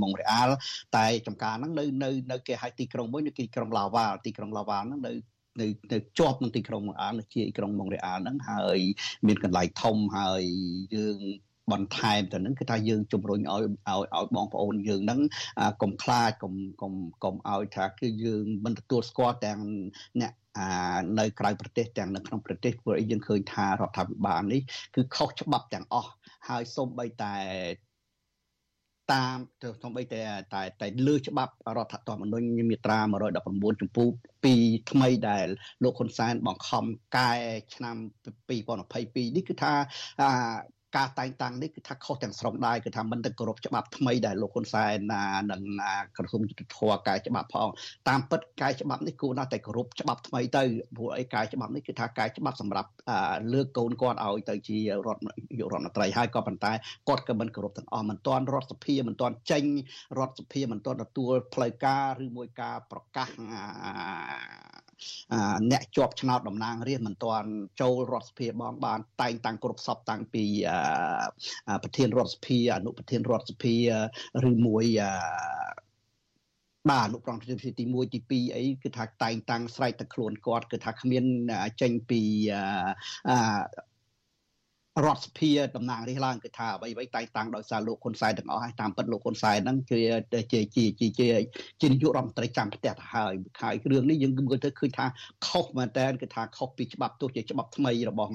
ម៉ុងរ៉េអាល់តែចំការហ្នឹងនៅនៅនៅគេហៅទីក្រុងមួយនៅទីក្រុងឡាវ៉ាល់ទីក្រុងឡាវ៉ាល់ហ្នឹងនៅនៅនៅជាប់នឹងទីក្រុងម៉ុងរ៉េអាល់នៅជាក្រុងម៉ុងរ៉េអាល់ហ្នឹងហើយមានកន្លែងធំហើយយើង បន្ថែមទៅនឹងគឺថាយើងជំរុញឲ្យឲ្យឲ្យបងប្អូនយើងហ្នឹងកុំខ្លាចកុំកុំកុំឲ្យថាគឺយើងមិនទទួលស្គាល់ទាំងអ្នកអានៅក្រៅប្រទេសទាំងនៅក្នុងប្រទេសព្រោះអីយើងឃើញថារដ្ឋាភិបាលនេះគឺខុសច្បាប់ទាំងអស់ហើយសូម្បីតែតាមទៅសំបីតែតែតែលើច្បាប់រដ្ឋធម្មនុញ្ញមាត្រា119ចំពោះ2ថ្មីដែលលោកហ៊ុនសែនបង្ខំកែឆ្នាំ2022នេះគឺថា ការតែងតាំងនេះគឺថាខុសទាំងស្រុងដែរគឺថាមិនទៅគោរពច្បាប់ថ្មីដែលលោកហ៊ុនសែននិងក្រសួងយុទ្ធភ័ពកែច្បាប់ផងតាមពិតកែច្បាប់នេះគួរណាស់តែគោរពច្បាប់ថ្មីទៅព្រោះអីកែច្បាប់នេះគឺថាកែច្បាប់សម្រាប់លើកកូនគាត់ឲ្យទៅជារដ្ឋយុរដ្ឋមន្ត្រីហើយក៏ប៉ុន្តែគាត់ក៏មិនគោរពទាំងអស់មិនទាន់រដ្ឋសភាមិនទាន់ចេញរដ្ឋសភាមិនទាន់ទទួលផ្លូវការឬមួយការប្រកាស អ្នកជាប់ឆ្នោតតំណាងរាស្ត្រមិនទាន់ចូលរដ្ឋសភាបងបានតែងតាំងគ្រប់សពតាំងពីប្រធានរដ្ឋសភាអនុប្រធានរដ្ឋសភាឬមួយបាទអនុប្រងប្រធានទី1ទី2អីគឺថាតែងតាំងស្រែកតែខ្លួនគាត់គឺថាគ្មានចេញពី រដ្ឋសភាតំណាងរាស្ត្រឡើងគឺថាអ្វីៗតែងតាំងដោយសារលោកហ៊ុនសែនទាំងអស់ហើយតាមពិតលោកហ៊ុនសែនហ្នឹងគឺជាជាជាជាជានាយករដ្ឋមន្ត្រីចាំផ្ទះទៅហើយហើយរឿងនេះយើងមើលទៅឃើញថាខុសមែនតើគឺថាខុសពីច្បាប់ទោះជាច្បាប់ថ្មីរបស់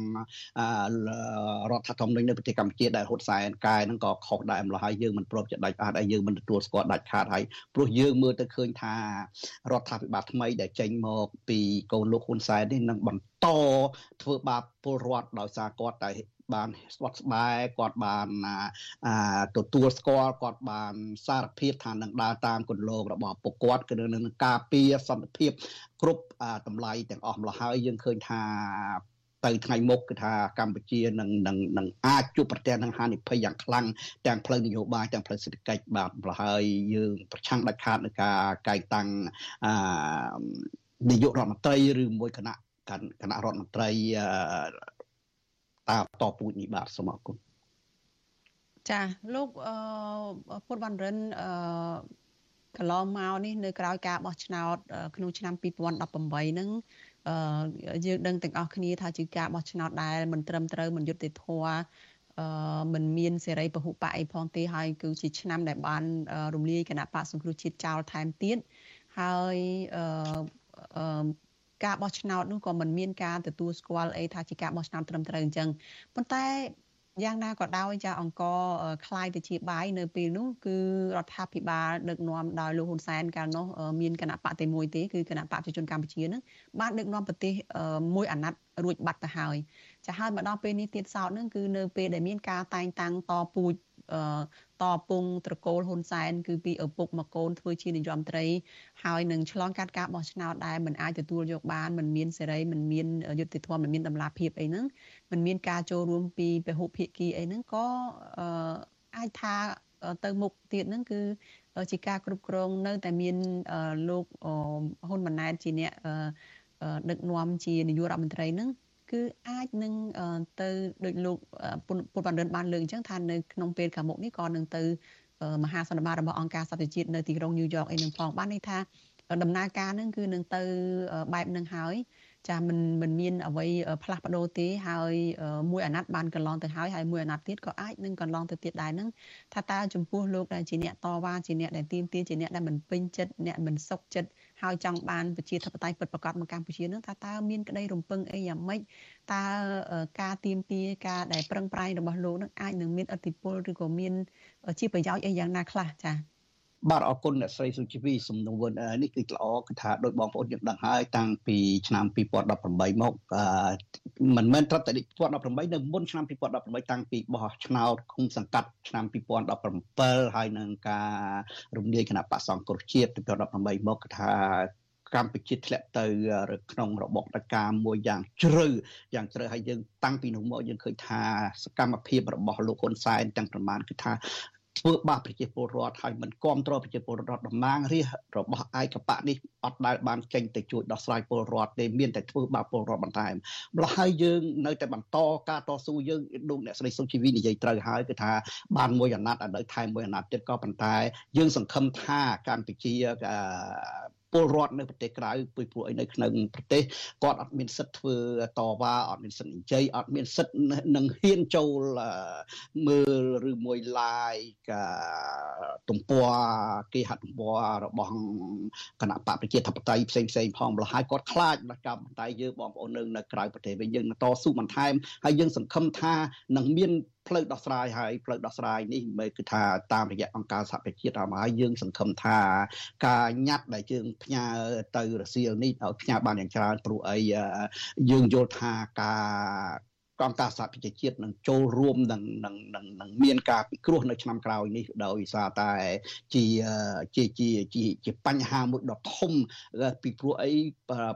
រដ្ឋធម្មនុញ្ញនៅប្រទេសកម្ពុជាដែលហ៊ុនសែនកែហ្នឹងក៏ខុសដែរម្ល៉េះហើយយើងមិនព្រមจะដាច់ខាតហើយយើងមិនទទួលស្គាល់ដាច់ខាតហើយព្រោះយើងមើលទៅឃើញថារដ្ឋាភិបាលថ្មីដែលចេញមកពីកូនលោកហ៊ុនសែននេះនឹងបន្ត ធ្វើបាបពលរដ្ឋដោយសារគាត់តែបានស្វាត់ស្បែកគាត់បានទទួលស្គាល់គាត់បានសារភាពថានឹងដើរតាមគន្លងរបស់ពួកគាត់គឺនឹងការពារសន្តិភាព គ្រប់តម្លៃទាំងអស់ម្ល៉េះហើយយើងឃើញថាទៅថ្ងៃមុខគឺថាកម្ពុជានឹងនឹងនឹងអាចជួបប្រទះនឹងហានិភ័យយ៉ាងខ្លាំងទាំងផ្លូវនយោបាយទាំងផ្លូវសេដ្ឋកិច្ចបាទប្រហើយយើងប្រឆាំងដាច់ខាតនឹងការកែងតាំងអឺនាយករដ្ឋមន្ត្រីឬមួយគណៈ គណៈរដ្ឋមន្ត្រីតាមតពូជនេះបាទសូមអរគុណចាលោកអឺពុតវណ្ណរិនអឺកន្លងមកនេះនៅក្រៅការបោះឆ្នោតក្នុងឆ្នាំ2018ហ្នឹងអឺយើងដឹងទាំងអស់គ្នាថាជាការបោះឆ្នោតដែលមិនត្រឹមត្រូវមិនយុត្តិធម៌អឺมันមានសេរីពហុបកអីផងទេហើយគឺជាឆ្នាំដែលបានរំលាយគណៈបកសង្គ្រោះជាតិចោលថែមទៀតហើយអឺ ការបោះឆ្នោតនោះក៏មិនមានការទទួលស្គាល់អីថាជាការបោះឆ្នោតត្រឹមត្រូវអញ្ចឹងប៉ុន្តែយ៉ាងណាក៏ដោយចាអង្គคล้ายទៅជាបាយនៅពេលនោះគឺរដ្ឋាភិបាលដឹកនាំដោយលោកហ៊ុនសែនកាលនោះមានគណៈបកតែមួយទេគឺគណៈបកប្រជាជនកម្ពុជានឹងបានដឹកនាំប្រទេសមួយអាណត្តិរួចបាត់ទៅហើយចាហើយមកដល់ពេលនេះទៀតសោតនឹងគឺនៅពេលដែលមានការតែងតាំងតពូជ តពងត្រកូលហ៊ុនសែនគឺពីឪពុកមកកូនធ្វើជានាយរដ្ឋមន្ត្រីហើយនឹងឆ្លងកាត់ការបោះឆ្នោតដែលមិនអាចទទួលយកបានមិនមានសេរីមិនមានយុត្តិធម៌មិនមានតម្លាភាពអីហ្នឹងមិនមានការចូលរួមពីពហុភាគីអីហ្នឹងក៏អាចថាទៅមុខទៀតហ្នឹងគឺជាការគ្រប់គ្រងនៅតែមានលោកហ៊ុនម៉ាណែតជាអ្នកដឹកនាំជានាយករដ្ឋមន្ត្រីហ្នឹង គឺអាចនឹងទៅដូចលោកពុទ្ធបណ្ឌិតបានលើកអញ្ចឹងថានៅក្នុងពេលខាងមុខនេះក៏នឹងទៅមហាសន្និបាតរបស់អង្គការសន្តិជាតិនៅទីក្រុងញូវយ៉កអីនឹងផងបានន័យថាដំណើរការនឹងគឺនឹងទៅបែបនឹងហើយចាមិនមិនមានអ្វីផ្លាស់ប្ដូរទេហើយមួយអាណត្តិបានកន្លងទៅហើយហើយមួយអាណត្តិទៀតក៏អាចនឹងកន្លងទៅទៀតដែរនឹងថាតើចំពោះលោកដែលជាអ្នកតវ៉ាជាអ្នកដែលទៀមទាជាអ្នកដែលមិនពេញចិត្តអ្នកមិនសុខចិត្ត ហើយចង់បានប្រជាធិបតេយ្យពិតប្រាកដមកកម្ពុជានឹងថាតើមានក្តីរំពឹងអីយ៉ាងម៉េចតើការទៀមទាការដែលប្រឹងប្រែងរបស់លោកនឹងអាចនឹងមានឥទ្ធិពលឬក៏មានជាប្រយោជន៍អីយ៉ាងណាខ្លះចា៎ បាទអរគុណអ្នកស្រីសុជីវីសំណួរនេះគឺល្អគឺថាដោយបងប្អូនយើងដឹងហើយតាំងពីឆ្នាំ2018មកមិនមែនត្រឹមតែ2018នៅមុនឆ្នាំ2018តាំងពីបោះឆ្នោតឃុំសង្កាត់ឆ្នាំ2017ហើយនឹងការរំលាយគណៈបកសង្គ្រោះជាតិ2018មកគឺថាកម្ពុជាធ្លាក់ទៅក្នុងរបបតកាមួយយ៉ាងជ្រៅយ៉ាងជ្រៅហើយយើងតាំងពីនោះមកយើងឃើញថាសកម្មភាពរបស់លោកហ៊ុនសែនទាំងប្រមាណគឺថា ធ្វើបាបប្រជាពលរដ្ឋហើយមិនគ្រប់គ្រងប្រជាពលរដ្ឋតំណាងរាស្ត្ររបស់ឯកបៈនេះអត់ដែលបានចេញទៅជួយដោះស្រាយពលរដ្ឋទេមានតែធ្វើបាបពលរដ្ឋបន្ថែមម្ល៉េះហើយយើងនៅតែបន្តការតស៊ូយើងដូចអ្នកស្រីសុជីវីនិយាយត្រូវហើយគឺថាបានមួយអាណត្តិឥឡូវថែមមួយអាណត្តិទៀតក៏ប៉ុន្តែ យើងសង្ឃឹមថាកម្ពុជា ពលរដ្ឋនៅប្រទេសក្រៅពីព្រោះអីនៅក្នុងប្រទេសគាត់អត់មានសិទ្ធធ្វើតវ៉ាអត់មានសិទ្ធនិយាយអត់មានសិទ្ធនឹងហ៊ានចូលមើលឬមួយ like ទំព័រគេហទំព័ររបស់គណៈបកប្រជាធិបតេយ្យផ្សេងផ្សេងផងម្ល៉េះហើយគាត់ខ្លាចដល់កម្មតែយើងបងប្អូននៅនៅក្រៅប្រទេសវិញយើងតស៊ូបន្ថែមហើយយើងសង្ឃឹមថានឹងមាន ផ្លូវដោះស្រាយហើយផ្លូវដោះស្រាយនេះមិនគឺថាតាមរយៈអង្គការសហប្រជាជាតិមកហើយយើងសង្ឃឹមថាការញ៉ាត់ដែលយើងផ្ញើទៅរសៀលនេះឲ្យផ្ញើបានយ៉ាងច្រើនព្រោះអីយើងយល់ថាការ អង្គការសហប្រជាជាតិនឹងចូលរួមនឹងនឹងនឹងនឹងមានការពិគ្រោះនៅឆ្នាំក្រោយនេះដោយសារតែជាជាជាជាជាបញ្ហាមួយដ៏ធំពីព្រោះអី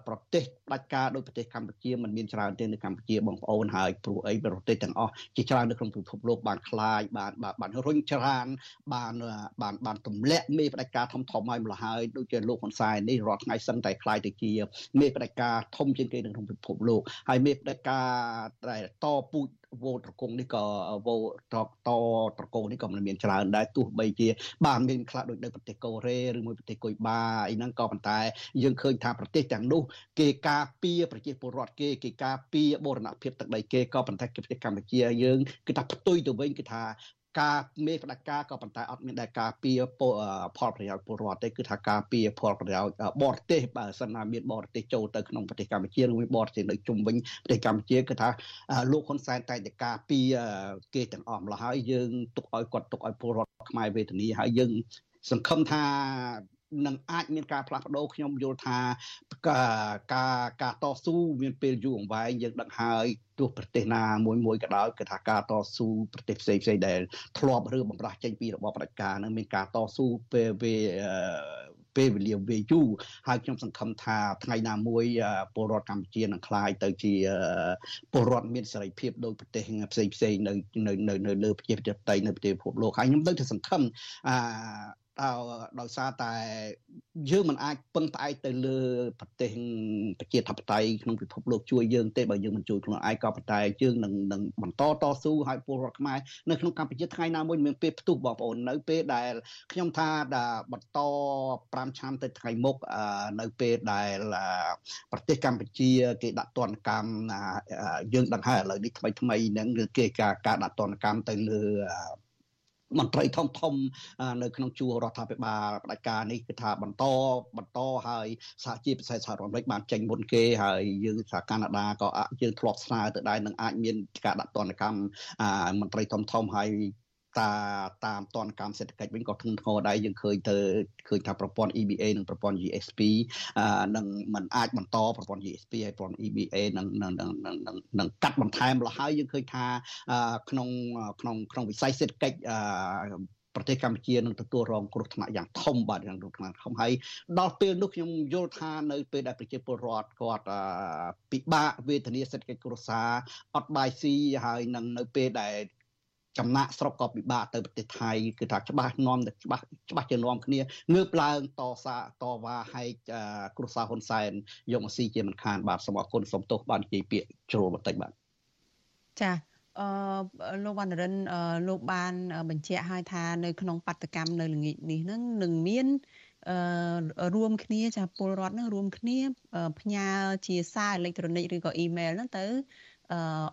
ប្រទេសផ្ដាច់ការដោយប្រទេសកម្ពុជាมันមានច្រើនទេនៅកម្ពុជាបងប្អូនហើយព្រោះអីប្រទេសទាំងអស់ជាច្រើននៅក្នុងពិភពលោកបានคลายបានបានរុញច្រានបានបានបានទម្លាក់មេផ្ដាច់ការធំធំឲ្យម្ល៉េះហើយដូចជាលោកហ៊ុនសែននេះរាល់ថ្ងៃសឹងតែคลายទៅជាមេផ្ដាច់ការធំជាងគេនៅក្នុងពិភពលោកហើយមេផ្ដាច់ការដែល តពូជវោត្រកងនេះក៏វោតតត្រកងនេះក៏មិនមានច្រើនដែរទោះបីជាបានមានខ្លះដូចនៅប្រទេសកូរ៉េឬមួយប្រទេសកុយបាអីហ្នឹងក៏ប៉ុន្តែយើងឃើញថាប្រទេសទាំងនោះគេការពារប្រជាពលរដ្ឋគេគេការពារបូរណភាពទឹកដីគេក៏ប៉ុន្តែប្រទេសកម្ពុជាយើងគឺថាផ្ទុយទៅវិញគឺថា ការមេផ្ដាច់ការក៏ប៉ុន្តែអត់មានដែលការពារផលប្រយោជន៍ពលរដ្ឋទេគឺថាការពារផលប្រយោជន៍បរទេសបើសិនណាមានបរទេសចូលទៅក្នុងប្រទេសកម្ពុជាឬមួយបរទេសនៅជុំវិញប្រទេសកម្ពុជាគឺថាលោកហ៊ុនសែនតែតែការពារគេទាំងអស់ម្ល៉េះហើយយើងទុកឲ្យគាត់ទុកឲ្យពលរដ្ឋខ្មែរវេទនីហើយយើងសង្ឃឹមថា នឹងអាចមានការផ្លាស់ប្ដូរខ្ញុំយល់ថាការការការតស៊ូមានពេលយូរអង្វែងយើងដឹងហើយទោះប្រទេសណាមួយមួយក៏ដោយគឺថាការតស៊ូប្រទេសផ្សេងផ្សេងដែលធ្លាប់ឬបំរាស់ចេញពីរបបផ្ដាច់ការនឹងមានការតស៊ូពេលពេលពេលវេលាវេយូរហើយខ្ញុំសង្ឃឹមថាថ្ងៃណាមួយពលរដ្ឋកម្ពុជានឹងក្លាយទៅជាពលរដ្ឋមានសេរីភាពដោយប្រទេសផ្សេងផ្សេងនៅនៅនៅលើប្រជាធិបតេយ្យនៅប្រទេសពិភពលោកហើយខ្ញុំនៅតែសង្ឃឹមអា ដោយសារតែយើងមិនអាចពឹងផ្អែកទៅលើប្រទេសប្រជាធិបតេយ្យក្នុងពិភពលោកជួយយើងទេបើយើងមិនជួយខ្លួនឯងក៏ប៉ុន្តែយើងនឹងនឹងបន្តតស៊ូឲ្យពលរដ្ឋខ្មែរនៅក្នុងកម្ពុជាថ្ងៃណាមួយមានពេលផ្ទុះបងប្អូននៅពេលដែលខ្ញុំថាបន្ត5ឆ្នាំទៅថ្ងៃមុខនៅពេលដែលប្រទេសកម្ពុជា គេដាក់ទណ្ឌកម្មយើងដឹងហើយឥឡូវនេះថ្មីថ្មីហ្នឹងគឺគេការការដាក់ទណ្ឌកម្មទៅលើ មន្ត្រីធំធំនៅក្នុងជួររដ្ឋាភិបាលផ្ដាច់ការនេះគឺថាបន្តបន្តហើយសហជីពពិសេសសហរដ្ឋអាមេរិកបានចេញមុនគេហើយយើងសហកាណាដាក៏យើងធ្លាប់ស្នើទៅដែរនឹងអាចមានការដាក់ទណ្ឌកម្មមន្ត្រីធំធំហើយ តាតាមតនកម្មសេដ្ឋកិច្ចវិញក៏ធ្ងន់ធ្ងរដែរយើងឃើញទៅឃើញថាប្រព័ន្ធ EBA និងប្រព័ន្ធ GSP នឹងมันអាចបន្តប្រព័ន្ធ GSP ហើយប្រព័ន្ធ EBA នឹងនឹងនឹងកាត់បន្ថែមលហើយយើងឃើញថាក្នុងក្នុងក្នុងវិស័យសេដ្ឋកិច្ចប្រទេសកម្ពុជានឹងទទួលរងគ្រោះថ្នាក់យ៉ាងធំបាទយ៉ាងគ្រោះថ្នាក់ធំហើយដល់ពេលនោះខ្ញុំយល់ថានៅពេលដែលប្រជាពលរដ្ឋគាត់ពិបាកវេទនាសេដ្ឋកិច្ចគ្រួសារអត់បាយស៊ីហើយនឹងនៅពេលដែល ចំណាក់ស្រុកក៏ពិបាកទៅប្រទេសថៃគឺថាច្បាស់នាំតែច្បាស់ច្បាស់ជានាំគ្នាងើបឡើងតសាតវ៉ាហែកគ្រួសារហ៊ុនសែនយកមកស៊ីជាមិនខានបាទសូមអរគុណសូមទោសបាននិយាយពាក្យជ្រុលបន្តិចបាទចាអឺលោកវណ្ណរិនលោកបានបញ្ជាក់ឲ្យថានៅក្នុងបដកម្មនៅល្ងាចនេះនឹងនឹងមានអឺរួមគ្នាចាពលរដ្ឋនឹងរួមគ្នាផ្ញើជាសារអេឡិចត្រូនិកឬក៏អ៊ីមែលហ្នឹងទៅ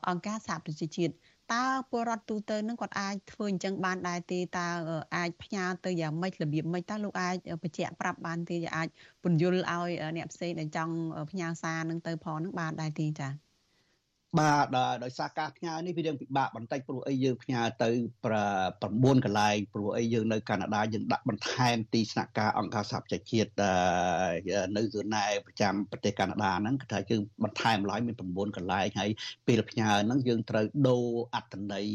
អង្គការសហប្រជាជាតិ តើពលរដ្ឋទូទៅនឹងគាត់អាចធ្វើអញ្ចឹងបានដែរទេតើអាចផ្ញើទៅយ៉ាងម៉េចរបៀបម៉េចតើលោកអាចបញ្ជាក់ប្រាប់បានទេអាចពន្យល់ឲ្យអ្នកផ្សេងដែលចង់ផ្ញើសារនឹងទៅផងនឹងបានដែរទេចា៎ បាទដោយសារការផ្ញើនេះវាយើងពិបាកបន្តិចព្រោះអីយើងផ្ញើទៅ9កន្លែងព្រោះអីយើងនៅកាណាដាយើងដាក់បន្ថែមទីស្នាក់ការអង្គការសហប្រជាជាតិនៅហ្សឺណែវប្រចាំប្រទេសកាណាដាហ្នឹងគឺថាយើងបន្ថែមឡើយមាន9កន្លែងហើយពេលផ្ញើហ្នឹងយើងត្រូវដូរអត្ថន័យ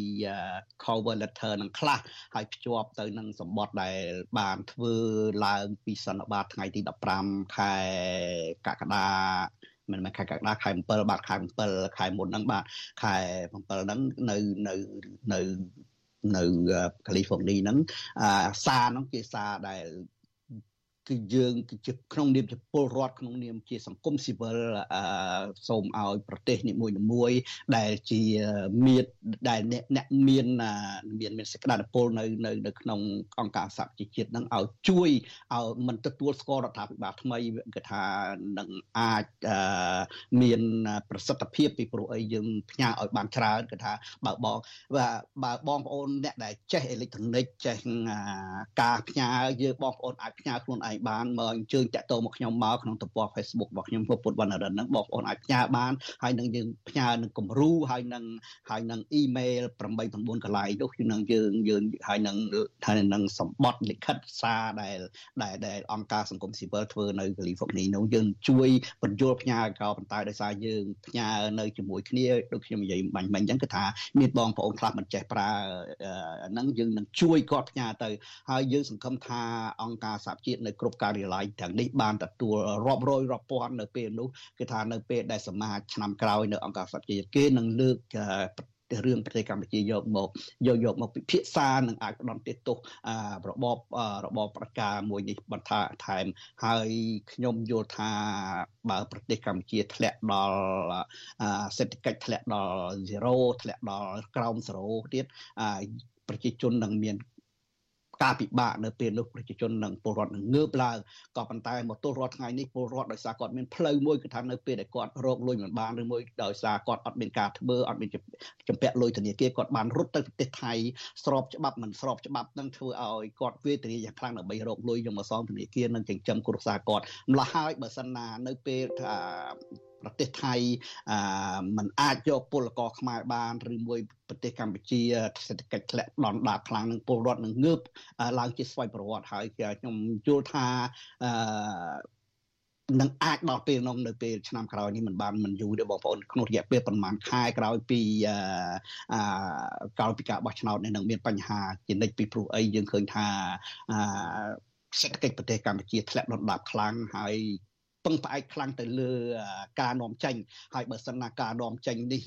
cover letter នឹងខ្លះហើយភ្ជាប់ទៅនឹងសម្បត្តិដែលបានធ្វើឡើងពីសន្និបាតថ្ងៃទី15ខែកក្កដា មិនមែនខែកក្កដាខែ7បាទខែ7ខែមុនហ្នឹងបាទខែ7ហ្នឹងនៅនៅនៅនៅកាលីហ្វ័រញ៉ីហ្នឹងអាសារហ្នឹងជាសារដែល គឺយើងគឺជាក្នុងនាមជាពលរដ្ឋក្នុងនាមជាសង្គមស៊ីវិលសូមឲ្យប្រទេសនីមួយៗដែលជាមានដែលអ្នកមានមានមានសក្តានុពលនៅនៅនៅក្នុងអង្គការសហជីវជាតិនឹងឲ្យជួយឲ្យមិនទទួលស្គាល់រដ្ឋាភិបាលថ្មីគឺថានឹងអាចមានប្រសិទ្ធភាពពីព្រោះអីយើងផ្ញើឲ្យបានច្រើនគឺថាបើបងបើបងប្អូនអ្នកដែលចេះអេឡិចត្រូនិកចេះការផ្ញើយើងបងប្អូនអាចផ្ញើខ្លួនឯងបានមកអញ្ជើញតាក់ទងមកខ្ញុំមកក្នុងទំព័រ Facebook របស់ខ្ញុំពុទ្ធវណ្ណរិនហ្នឹងបងប្អូនអាចផ្ញើបានហើយនឹងយើងផ្ញើនឹងគំរូហើយនឹងហើយនឹងអ៊ីមែល8 9កន្លែងនោះគឺនឹងយើងយើងហើយនឹងហើយនឹងសម្បត្តិលិខិតសារដែលដែលដែលអង្គការសង្គមស៊ីវិលធ្វើនៅកាលីហ្វ័រញ៉ានោះយើងជួយបញ្យល់ផ្ញើក៏ប៉ុន្តែដោយសារយើងផ្ញើនៅជាមួយគ្នាដូចខ្ញុំនិយាយបាញ់មិញអញ្ចឹងគឺថាមានបងប្អូនខ្លះមិនចេះប្រើហ្នឹងយើងនឹងជួយគាត់ផ្ញើទៅហើយយើងសង្ឃឹមថាអង្គការសហជាតិនៅគ្រប់ការិយាល័យទាំងនេះបានទទួលរាប់រយរាប់ពាន់នៅពេលនោះគឺថានៅពេលដែលសមាជឆ្នាំក្រោយនៅអង្គការសហជាតិគេនឹងលើករឿងប្រទេសកម្ពុជាយកមកយកយកមកពិភាក្សានឹងអាចផ្ដន់ទោសរបបរបបប្រការមួយនេះបន្ថែមថែមហើយខ្ញុំយល់ថាបើប្រទេសកម្ពុជាធ្លាក់ដល់សេដ្ឋកិច្ចធ្លាក់ដល់0ធ្លាក់ដល់ក្រោម0ទៀតប្រជាជននឹងមាន ការពិបាកនៅពេលនោះប្រជាជននិងពលរដ្ឋនឹងងើបឡើងក៏ប៉ុន្តែមកទល់រាល់ថ្ងៃនេះពលរដ្ឋដោយសារគាត់មានផ្លូវមួយគឺថានៅពេលដែលគាត់រកលុយមិនបានឬមួយដោយសារគាត់អត់មានការធ្វើអត់មានចម្ពាក់លុយធនាគារគាត់បានរត់ទៅប្រទេសថៃស្របច្បាប់មិនស្របច្បាប់នឹងធ្វើឲ្យគាត់វេទនាយ៉ាងខ្លាំងដើម្បីរកលុយយកមកសងធនាគារនិងចិញ្ចឹមគ្រួសារគាត់ម្ល៉េះហើយបើសិនណានៅពេលថាប្រទេសថៃมันអាចយកពលករខ្មែរបានឬមួយប្រទេសកម្ពុជាសេដ្ឋកិច្ចធ្លាក់ដុនដាបខ្លាំងនឹងពលរដ្ឋនឹងងើបឡើងជាស្វ័យប្រវត្តិហើយខ្ញុំយល់ថាអឺនឹងអាចដល់ពេលនោះនៅពេលឆ្នាំក្រោយនេះមិនបានមិនយូរទេបងប្អូនក្នុងរយៈពេលប្រហែលខែក្រោយពីអឺក្រោយពីការបោះឆ្នោតនេះនឹងមានបញ្ហាជានិច្ចពីព្រោះអីយើងឃើញថាអឺសេដ្ឋកិច្ចប្រទេសកម្ពុជាធ្លាក់ដុនដាបខ្លាំងហើយ ពឹងផ្អែកខ្លាំងទៅលើការនាំចេញហើយបើសិនណាការនាំចេញនេះ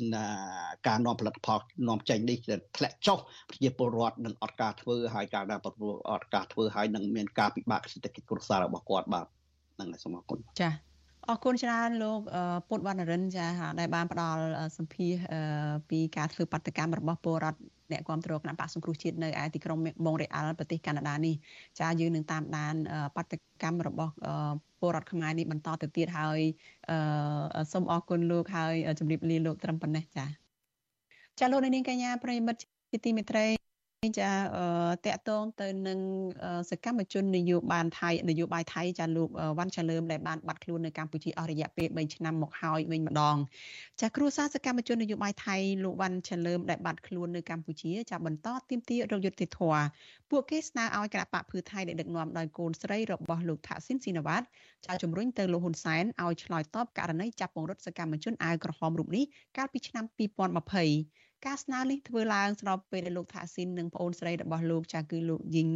ការនាំផលិតផលនាំចេញនេះធ្លាក់ចុះប្រជាពលរដ្ឋនឹងអត់ការធ្វើហើយការដែលពលរដ្ឋអត់ការធ្វើហើយនឹងមានការពិបាកសេដ្ឋកិច្ចគ្រួសាររបស់គាត់បាទហ្នឹងហើយសូមអរគុណចា៎ អរគុណច្រើនលោកពុទ្ធវណ្ណរិនចាដែលបានផ្ដល់សម្ភារពីការធ្វើបាតកម្មរបស់ពលរដ្ឋអ្នកគ្រប់គ្រងគណៈបកសង្គ្រោះជាតិនៅឯទីក្រុងម៉ុងរ៉េអាល់ប្រទេសកាណាដានេះចាយើងនឹងតាមដានបាតកម្មរបស់ពលរដ្ឋខ្មែរនេះបន្តទៅទៀតហើយសូមអរគុណលោកហើយជម្រាបលាលោកត្រឹមប៉ុណ្ណេះចាចាលោកនាងកញ្ញាប្រិមិត្តជាទីមេត្រី ចាតកតងទៅនឹងសកម្មជននយោបាយថៃនយោបាយថៃចាលោកវ៉ាន់ចាលើមដែលបានបាត់ខ្លួននៅកម្ពុជាអស់រយៈពេល3ឆ្នាំមកហើយវិញម្ដងចាគ្រួសារសកម្មជននយោបាយថៃលោកវ៉ាន់ចាលើមដែលបាត់ខ្លួននៅកម្ពុជាចាបន្តទាមទាររកយុត្តិធម៌ពួកគេស្នើឲ្យគណៈបកភឿថៃដែលដឹកនាំដោយកូនស្រីរបស់លោកថាក់ស៊ីនស៊ីណាវ៉ាត់ចាជំរុញទៅលោកហ៊ុនសែនឲ្យឆ្លើយតបករណីចាប់ពង្រត់សកម្មជនអាវក្រហមរូបនេះកាលពីឆ្នាំ2020 ការស្នើនេះធ្វើឡើងស្របពេលដែលលោកថាស៊ីននិងប្អូនស្រីរបស់លោកចាគឺលោកយីង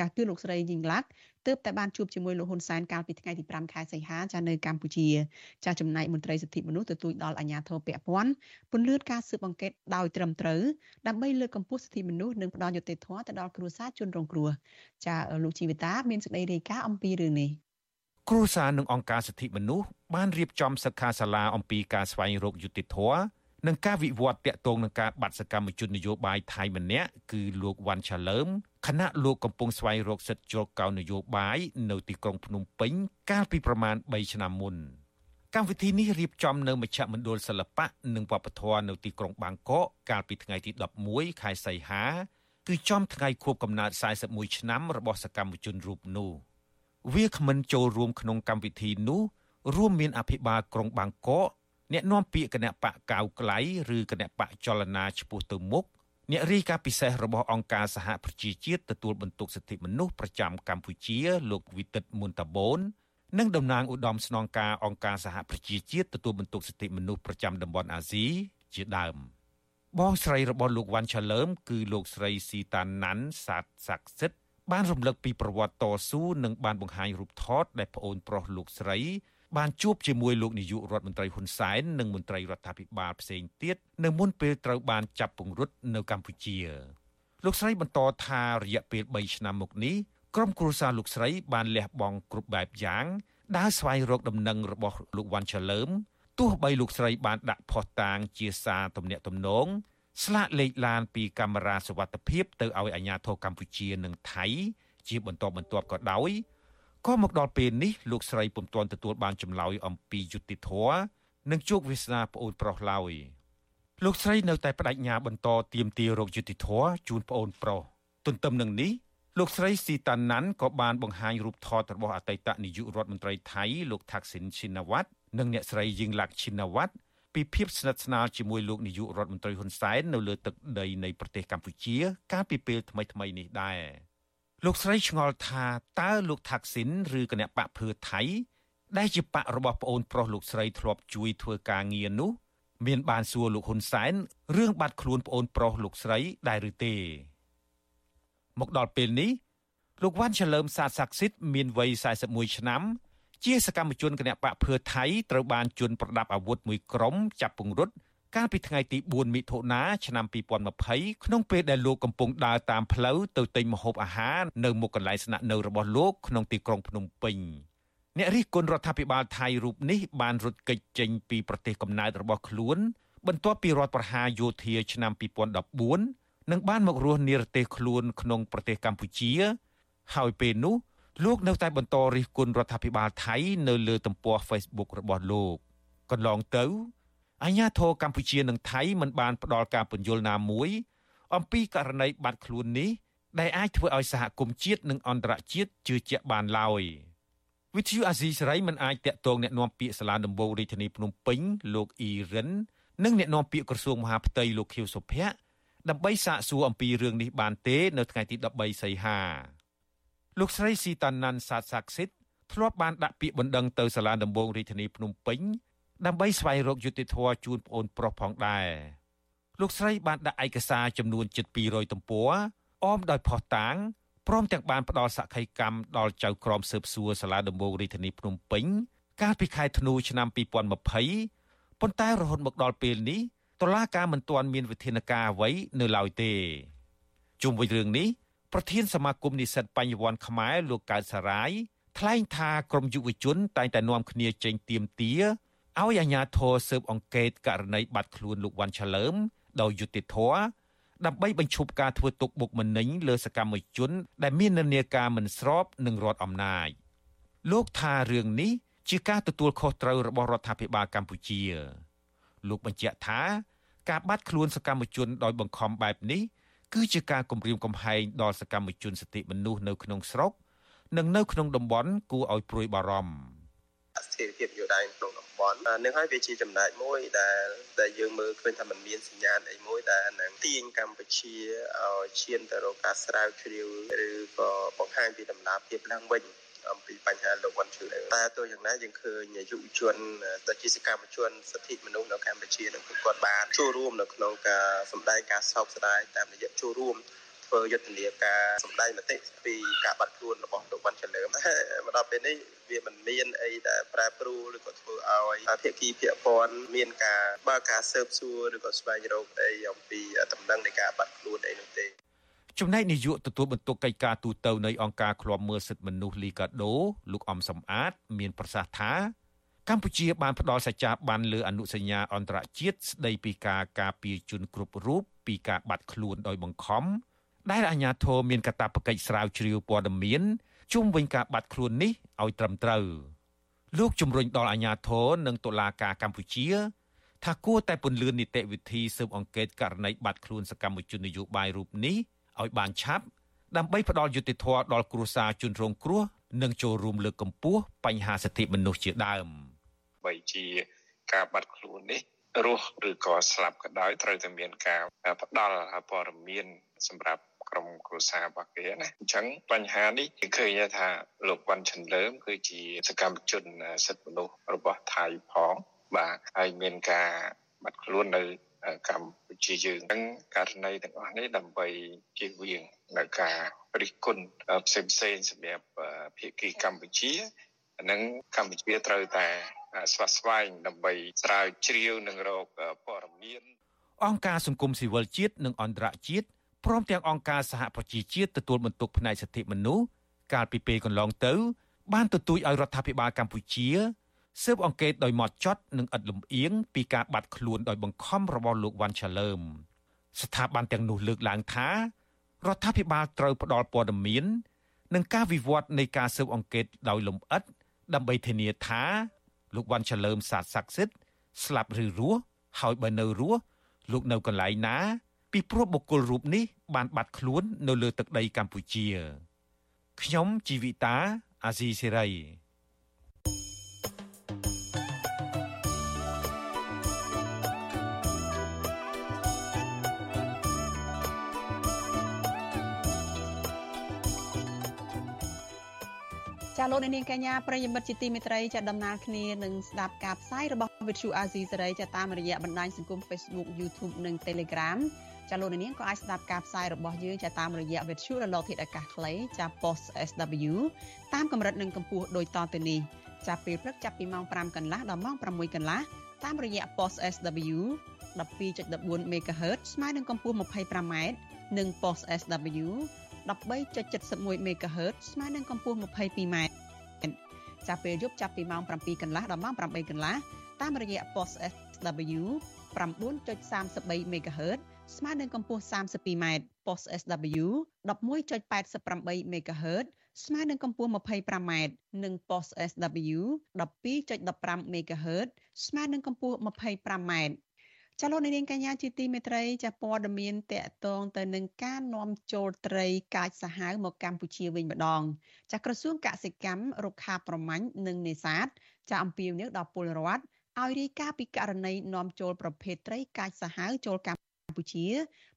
ចាគឺលោកស្រីយីងឡាក់ទើបតែបានជួបជាមួយលោកហ៊ុនសែនកាលពីថ្ងៃទី5ខែសីហាចានៅកម្ពុជាចាចំណែកមន្ត្រីសិទ្ធិមនុស្សទទូចដល់អាជ្ញាធរពាក់ព័ន្ធពន្លឿនការស៊ើបអង្កេតដោយត្រឹមត្រូវដើម្បីលើកកម្ពស់សិទ្ធិមនុស្សនិងផ្ដល់យុត្តិធម៌ទៅដល់គ្រួសារជនរងគ្រោះចាលោកជីវិតាមានសេចក្តីរាយការណ៍អំពីរឿងនេះគ្រួសារនិងអង្គការសិទ្ធិមនុស្សបានរៀបចំសិក្ខាសាលាអំពីការស្វែងរកយុត្តិធម៌ នឹងការវិវត្តតាក់ទងនឹងការបាត់សកម្មជននយោបាយថៃម្នាក់គឺលោកវ៉ាន់ឆាលើមខណៈលោកកំពុងស្វែងរកសិទ្ធិជ្រកកោននយោបាយនៅទីក្រុងភ្នំពេញកាលពីប្រមាណ3ឆ្នាំមុនកម្មវិធីនេះរៀបចំនៅមជ្ឈមណ្ឌលសិល្បៈនិងវប្បធម៌នៅទីក្រុងបាងកកកាលពីថ្ងៃទី11ខែសីហាគឺចំថ្ងៃខួបកំណើត41ឆ្នាំរបស់សកម្មជនរូបនោះវាគ្មិនចូលរួមក្នុងកម្មវិធីនោះរួមមានអភិបាលក្រុងបាងកក អ្នកនាំពាក្យគណៈបកកៅក្លៃឬគណៈបកចលនាឆ្ពោះទៅមុខអ្នករីកាពិសេសរបស់អង្គការសហប្រជាជាតិទទួលបន្ទុកសិទ្ធិមនុស្សប្រចាំកម្ពុជា លោកវិទិតមុនតាបូននិងតំណាងឧត្តមស្នងការអង្គការសហប្រជាជាតិទទួលបន្ទុកសិទ្ធិមនុស្សប្រចាំតំបន់អាស៊ីជាដើមបងស្រីរបស់លោកវ៉ាន់ឆាលើមគឺលោកស្រីស៊ីតាណាន់សាទស័ក្តិសិទ្ធបានរំលឹកពីប្រវត្តិតស៊ូនិងបានបង្ហាញរូបថតដែលប្អូនប្រុសលោកស្រី បានជួបជាមួយលោកនាយករដ្ឋមន្ត្រីហ៊ុនសែននិងមន្ត្រីរដ្ឋាភិបាលផ្សេងទៀតនៅមុនពេលត្រូវបានចាប់ពង្រត់នៅកម្ពុជាលោកស្រីបន្តថារយៈពេល3ឆ្នាំមកនេះក្រុមគ្រួសារលោកស្រីបានលះបង់គ្រប់បែបយ៉ាងដើរស្វែងរកដំណឹងរបស់លោកវ៉ាន់ឆាលើមទោះបីលោកស្រីបានដាក់ផុសតាងជាសារទំនាក់ទំនងស្លាកលេខឡានពីកាមេរ៉ាសវត្ថិភាពទៅឲ្យអាជ្ញាធរកម្ពុជានិងថៃជាបន្តបន្ទាប់ក៏ដោយ ក៏មកដល់ពេលនេះលោកស្រីពុំទាន់ទទួលបានចម្លើយអំពីយុត្តិធម៌និងជោគវាសនាប្អូនប្រុសឡើយលោកស្រីនៅតែបដិញ្ញាបន្តទៀមទារោគយុត្តិធម៌ជូនប្អូនប្រុសទន្ទឹមនឹងនេះលោកស្រីស៊ីតាណាន់ក៏បានបង្ហាញរូបថតរបស់អតីតនាយករដ្ឋមន្ត្រីថៃលោកថាក់ស៊ីនឈិនវ៉ាត់និងអ្នកស្រីយីងឡាក់ឈិនវ៉ាត់ពីភាពស្និទ្ធស្នាលជាមួយលោកនាយករដ្ឋមន្ត្រីហ៊ុនសែននៅលើទឹកដីនៃប្រទេសកម្ពុជា កាលពីពេលថ្មីៗនេះដែរ លោកស្រីឆ្ងល់ថាតើលោកថាក់ស៊ីនឬគណៈបកភឿថៃ ដែលជាបករបស់ប្អូនប្រុសលោកស្រីធ្លាប់ជួយធ្វើការងារនោះ មានបានសួរលោកហ៊ុនសែនរឿងបាត់ខ្លួនប្អូនប្រុសលោកស្រីដែរឬទេ មកដល់ពេលនេះលោកវ៉ាន់ឆលើមសាទស័ក្តិសិទ្ធិមានវ័យ41ឆ្នាំ ជាសកម្មជនគណៈបកភឿថៃត្រូវបានជន់ប្រដាប់អាវុធមួយក្រុមចាប់ពង្រត់ កាលពីថ្ងៃទី4មិថុនាឆ្នាំ2020ក្នុងពេលដែលលោកកំពុងដើរតាមផ្លូវទៅទិញម្ហូបអាហារនៅមុខកន្លែងស្នាក់នៅរបស់លោកក្នុងទីក្រុងភ្នំពេញអ្នករិះគន់រដ្ឋាភិបាលថៃរូបនេះបានរត់គេចចេញពីប្រទេសកំណើតរបស់ខ្លួន បន្ទាប់ពីរដ្ឋប្រហារយោធាឆ្នាំ2014និងបានមករស់និរទេសខ្លួនក្នុងប្រទេសកម្ពុជា ហើយពេលនោះលោកនៅតែបន្តរិះគន់រដ្ឋាភិបាលថៃនៅលើទំព័រ Facebook របស់លោកកន្លងទៅ អាញាធរកម្ពុជានិងថៃមិនបានផ្ដល់ការពន្យល់ណាមួយ អំពីករណីបាត់ខ្លួននេះដែលអាចធ្វើឲ្យសហគមន៍ជាតិនិងអន្តរជាតិជឿជាក់បានឡើយវិទ្យុអាស៊ីសេរីមិនអាចតាក់ទងแนะនាំពាក្យសាលាដំបងរាជធានីភ្នំពេញលោកអ៊ីរិននិងแนะនាំពាក្យក្រសួងមហាផ្ទៃលោកខៀវសុភ័ក្រដើម្បីសាកសួរអំពីរឿងនេះបានទេនៅថ្ងៃទី13សីហាលោកស្រីស៊ីតាណាន់សាទសាក់សិតធ្លាប់បានដាក់ពាក្យបណ្ដឹងទៅសាលាដំបងរាជធានីភ្នំពេញ ដើម្បីស្វែងរកយុត្តិធម៌ជូនប្អូនប្រុសផងដែរលោកស្រីបានដាក់ឯកសារចំនួនជិត200ទំព័រអមដោយផុសតាងព្រមទាំងបានផ្ដល់សក្ខីកម្មដល់ចៅក្រមស៊ើបសួរសាលាដំបងរាជធានីភ្នំពេញកាលពីខែធ្នូឆ្នាំ2020ប៉ុន្តែរហូតមកដល់ពេលនេះតុលាការមិនទាន់មានវិធានការអ្វីនៅឡើយទេជុំវិញរឿងនេះប្រធានសមាគមនិស្សិតបញ្ញវន្តខ្មែរលោកកើតសារាយថ្លែងថាក្រមយុវជនតែងតែនាំគ្នាចេញទៀមទា ឲ្យអាជ្ញាធរស៊ើបអង្កេតករណីបាត់ខ្លួនលោកវ៉ាន់ឆាលើមដោយយុត្តិធម៌ដើម្បីបញ្ឈប់ការធ្វើទុកបុកម្នេញលើសកម្មជន ដែលមាននានាការមិនស្របនឹងរដ្ឋអំណាចលោកថារឿងនេះជាការទទួលខុសត្រូវរបស់រដ្ឋាភិបាលកម្ពុជា លោកបញ្ជាក់ថា ការបាត់ខ្លួនសកម្មជនដោយបង្ខំបែបនេះគឺជាការគំរាមកំហែងដល់សកម្មជនសិទ្ធិមនុស្សនៅក្នុងស្រុក និងនៅក្នុងតំបន់គួរឲ្យព្រួយបារម្ភ ស្ថិរភាពយោដៃក្នុងតំបន់នឹងហើយវាជាចំណែកមួយដែលដែលយើងមើលឃើញថាมันមានសញ្ញាណអីមួយដែលនឹងទាញកម្ពុជាឲ្យឈានទៅរកការស្រាវជ្រាវឬក៏បង្ហាញពីដំណាភាពឡើងវិញអំពីបញ្ហាលោកវ៉ាន់ឈឺតែទោះយ៉ាងណាយើងឃើញយុវជនដែលជាសកម្មជនសិទ្ធិមនុស្សនៅកម្ពុជានឹងគាត់បានចូលរួមនៅក្នុងការសម្ដែងការសោកស្ដាយតាមរយៈចូលរួម ធ្វើយុទ្ធនាការសម្ដែងមតិពីការបាត់ខ្លួនរបស់លោកវ៉ាន់ឆលើមមកដល់ពេលនេះវាមិនមានអីដែលប្រែប្រួលឬក៏ធ្វើឲ្យភាគីភាគព័ន្ធមានការបើកការស៊ើបសួរឬក៏ស្វែងរកអីអំពីដំណឹងនៃការបាត់ខ្លួនអីនោះទេចំណែកនាយកទទួលបន្ទុកកិច្ចការទូតនៃអង្គការឃ្លាំមើលសិទ្ធិមនុស្សលីកាដូលោកអំសំអាត មានប្រសាសន៍ថាកម្ពុជាបានផ្ដល់សច្ចាប័នលើអនុសញ្ញាអន្តរជាតិស្ដីពីការការពារជនគ្រប់រូបពីការបាត់ខ្លួនដោយបង្ខំ ដែលអាជ្ញាធរមានកាតព្វកិច្ចស្រាវជ្រាវព័ត៌មានជុំវិញការបាត់ខ្លួននេះឲ្យត្រឹមត្រូវលោកជំរុញដល់អាជ្ញាធរនិងតុលាការកម្ពុជា ថាគួរតែពន្យានីតិវិធីស៊ើបអង្កេតករណីបាត់ខ្លួនសកម្មជននយោបាយរូបនេះឲ្យបានឆាប់ដើម្បីផ្ដល់យុត្តិធម៌ដល់គ្រួសារជនរងគ្រោះនិងចូលរួមលើកកម្ពស់បញ្ហាសិទ្ធិមនុស្សជាដើមបីជាការបាត់ខ្លួននេះរស់ឬក៏ស្លាប់ក៏ដោយត្រូវតែមានការផ្ដល់ព័ត៌មានសម្រាប់ ក្រុមគ្រួសាររបស់គេណាអញ្ចឹងបញ្ហានេះគេឃើញថាលោកវ៉ាន់ឆិនលើមគឺជាសកម្មជនសិទ្ធិមនុស្សរបស់ថៃផងបាទហើយមានការបាត់ខ្លួននៅកម្ពុជាយើងហ្នឹងករណីទាំងអស់នេះដើម្បីជៀសវាងនៅការរិះគន់ផ្សេងផ្សេងសម្រាប់ភាគីកម្ពុជានិងកម្ពុជាត្រូវតែស្វាស្វែងដើម្បីស្រាវជ្រាវនិងរកព័ត៌មានអង្គការសង្គមស៊ីវិលជាតិនិងអន្តរជាតិ ព្រមទាំងអង្គការសហប្រជាជាតិទទួលបន្ទុកផ្នែកសិទ្ធិមនុស្សកាលពីពេលកន្លងទៅ បានទទូចឲ្យរដ្ឋាភិបាលកម្ពុជាស៊ើបអង្កេតដោយម៉ត់ចត់និងឥតលំអៀងពីការបាត់ខ្លួនដោយបង្ខំរបស់លោកវ៉ាន់ឆាលើមស្ថាប័នទាំងនោះលើកឡើងថារដ្ឋាភិបាលត្រូវផ្ដល់ព័ត៌មាននិងការវិវត្តនៃការស៊ើបអង្កេតដោយលំអិតដើម្បីធានាថាលោកវ៉ាន់ឆាលើមសាទស័ក្តិសិទ្ធិស្លាប់ឬរស់ហើយបើនៅរស់លោកនៅកន្លែងណា ពីព្រោះបុគ្គលរូបនេះ បានបាត់ខ្លួននៅលើទឹកដីកម្ពុជា។ខ្ញុំជីវិតាអាស៊ីសេរីចាលោកនាងកញ្ញាប្រិយមិត្តជាទីមេត្រីចាដំណើរគ្នានឹងស្ដាប់ការផ្សាយរបស់ Vithu Azizi សេរីចាតាមរយៈបណ្ដាញសង្គម Facebook YouTube និង Telegram ចាលោកនាងក៏អាចស្ដាប់ការផ្សាយរបស់យើងចាតាមរយៈ Vithu រលកធាតុអាកាសខ្លីចា Post SW តាមកម្រិតនិងកម្ពស់ដូចតទៅនេះចាពេលព្រឹកចាប់ពីម៉ោង5កន្លះដល់ម៉ោង6កន្លះតាមរយៈ Post SW 12.14 MHz ស្មើនឹងកម្ពស់ 25m និង Post SW 13.71 MHz ស្មើនឹងកម្ពស់ 22m ចាប់ពេលយប់ចាប់ពីម៉ោង7កន្លះដល់ម៉ោង8កន្លះតាមរយៈ Post SW 9.33 MHz ស្មើនឹងកម្ពស់ 32m Post SW 11.88 MHz ស្មើនឹងកម្ពស់ 25m និង Post SW 12.15 MHz ស្មើនឹងកម្ពស់ 25m ចាលោកនាងកញ្ញាជាទីមេត្រីចាព័ត៌មានតកតងទៅនឹងការនាំចូលត្រីកាចសាហាវមកកម្ពុជាវិញម្ដង ចាក្រសួងកសិកម្មរុក្ខាប្រមាញ់និងនេសាទចាអំពាវនាវដល់ពលរដ្ឋឲ្យរាយការណ៍ពីករណីនាំចូលប្រភេទត្រីកាចសាហាវចូលកម្ពុជា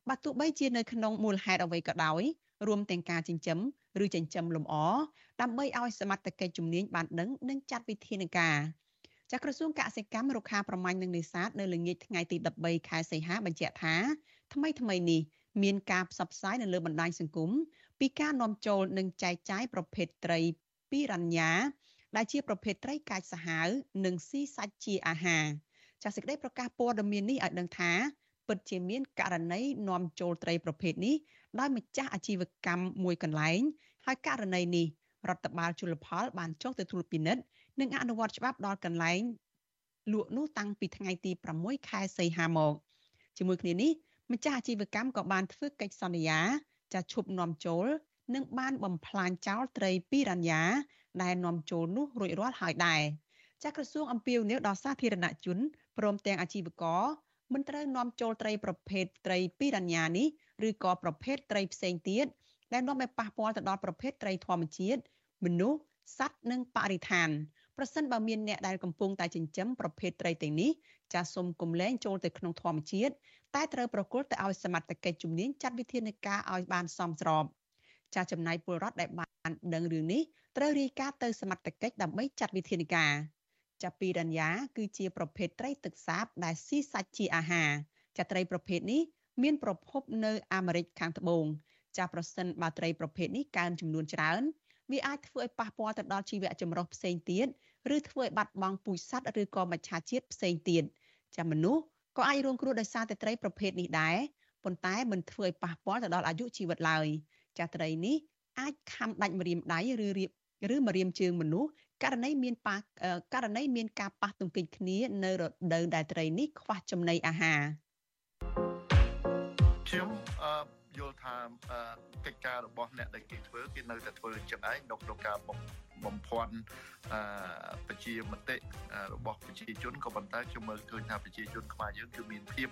បើទោះបីជានៅក្នុងមូលហេតុអ្វីក៏ដោយរួមទាំងការចិញ្ចឹមឬចិញ្ចឹមលម្អដើម្បីឲ្យសមត្ថកិច្ចជំនាញបានដឹងនិងចាត់វិធានការចាក្រសួងកសិកម្មរុក្ខាប្រមាញ់និងនេសាទនៅល្ងាចថ្ងៃទី13ខែសីហាបញ្ជាក់ថាថ្មីថ្មីនេះមានការផ្សព្វផ្សាយនៅលើបណ្ដាញសង្គមពីការនាំចូលនិងចែកចាយប្រភេទត្រីពីរញ្ញាដែលជាប្រភេទត្រីកាចសាហាវនិងស៊ីសាច់ជាអាហារចាសសេចក្តីប្រកាសព័ត៌មាននេះឲ្យដឹងថា ពិតជាមានករណីនាំចូលត្រីប្រភេទនេះដោយម្ចាស់អាជីវកម្មមួយកន្លែងហើយករណីនេះរដ្ឋបាលជលផលបានចុះទៅត្រួតពិនិត្យនិងអនុវត្តច្បាប់ដល់កន្លែងលក់នោះតាំងពីថ្ងៃទី6ខែសីហាមកជាមួយគ្នានេះម្ចាស់អាជីវកម្មក៏បានធ្វើកិច្ចសន្យាចាឈប់នាំចូល និងបានបំផ្លាញចោលត្រីពីរញ្ញាដែលនាំចូលនោះរួចរាល់ហើយដែរចាក្រសួងអំពាវនាវដល់សាធារណជនព្រមទាំងអាជីវករ មិនត្រូវនាំចូលត្រីប្រភេទត្រីពីរញ្ញានេះឬក៏ប្រភេទត្រីផ្សេងទៀតដែលនាំឲ្យប៉ះពាល់ទៅដល់ប្រភេទត្រីធម្មជាតិមនុស្សសត្វនិងបរិស្ថានប្រសិនបើមានអ្នកដែលកំពុងតែចិញ្ចឹមប្រភេទត្រីទាំងនេះចាសសូមគុំលែងចូលទៅក្នុងធម្មជាតិតែត្រូវប្រគល់ទៅឲ្យសមត្ថកិច្ចជំនាញចាត់វិធានការឲ្យបានសមស្របចាសចំណាយពលរដ្ឋដែលបានដឹងរឿងនេះត្រូវរាយការណ៍ទៅសមត្ថកិច្ចដើម្បីចាត់វិធានការ ចាពីរញ្ញាគឺជាប្រភេទត្រីទឹកសាបដែលស៊ីសាច់ជាអាហារចាត្រីប្រភេទនេះមានប្រភពនៅអាមេរិកខាងត្បូងចាប្រសិនបើត្រីប្រភេទនេះកើនចំនួនច្រើនវាអាចធ្វើឲ្យប៉ះពាល់ទៅដល់ជីវៈចម្រុះផ្សេងទៀតឬធ្វើឲ្យបាត់បង់ពូជសត្វឬក៏មច្ឆជាតិផ្សេងទៀតចាមនុស្សក៏អាចរងគ្រោះដោយសារតែត្រីប្រភេទនេះដែរប៉ុន្តែមិនធ្វើឲ្យប៉ះពាល់ទៅដល់អាយុជីវិតឡើយចាត្រីនេះអាចខំដាច់ម្រាមដៃឬរៀបឬម្រាមជើងមនុស្ស ករណីមានប៉ះករណីមានការប៉ះទង្គិចគ្នានៅរដូវដែលត្រីនេះខ្វះចំណីអាហារ យល់ថាកិច្ចការរបស់អ្នកដែលគេធ្វើគេនៅតែធ្វើចឹងឯងក្នុងការបំភាន់ប្រជាមតិរបស់ប្រជាជនក៏ប៉ុន្តែខ្ញុំមើលឃើញថាប្រជាជនខ្មែរយើងគឺមានភាព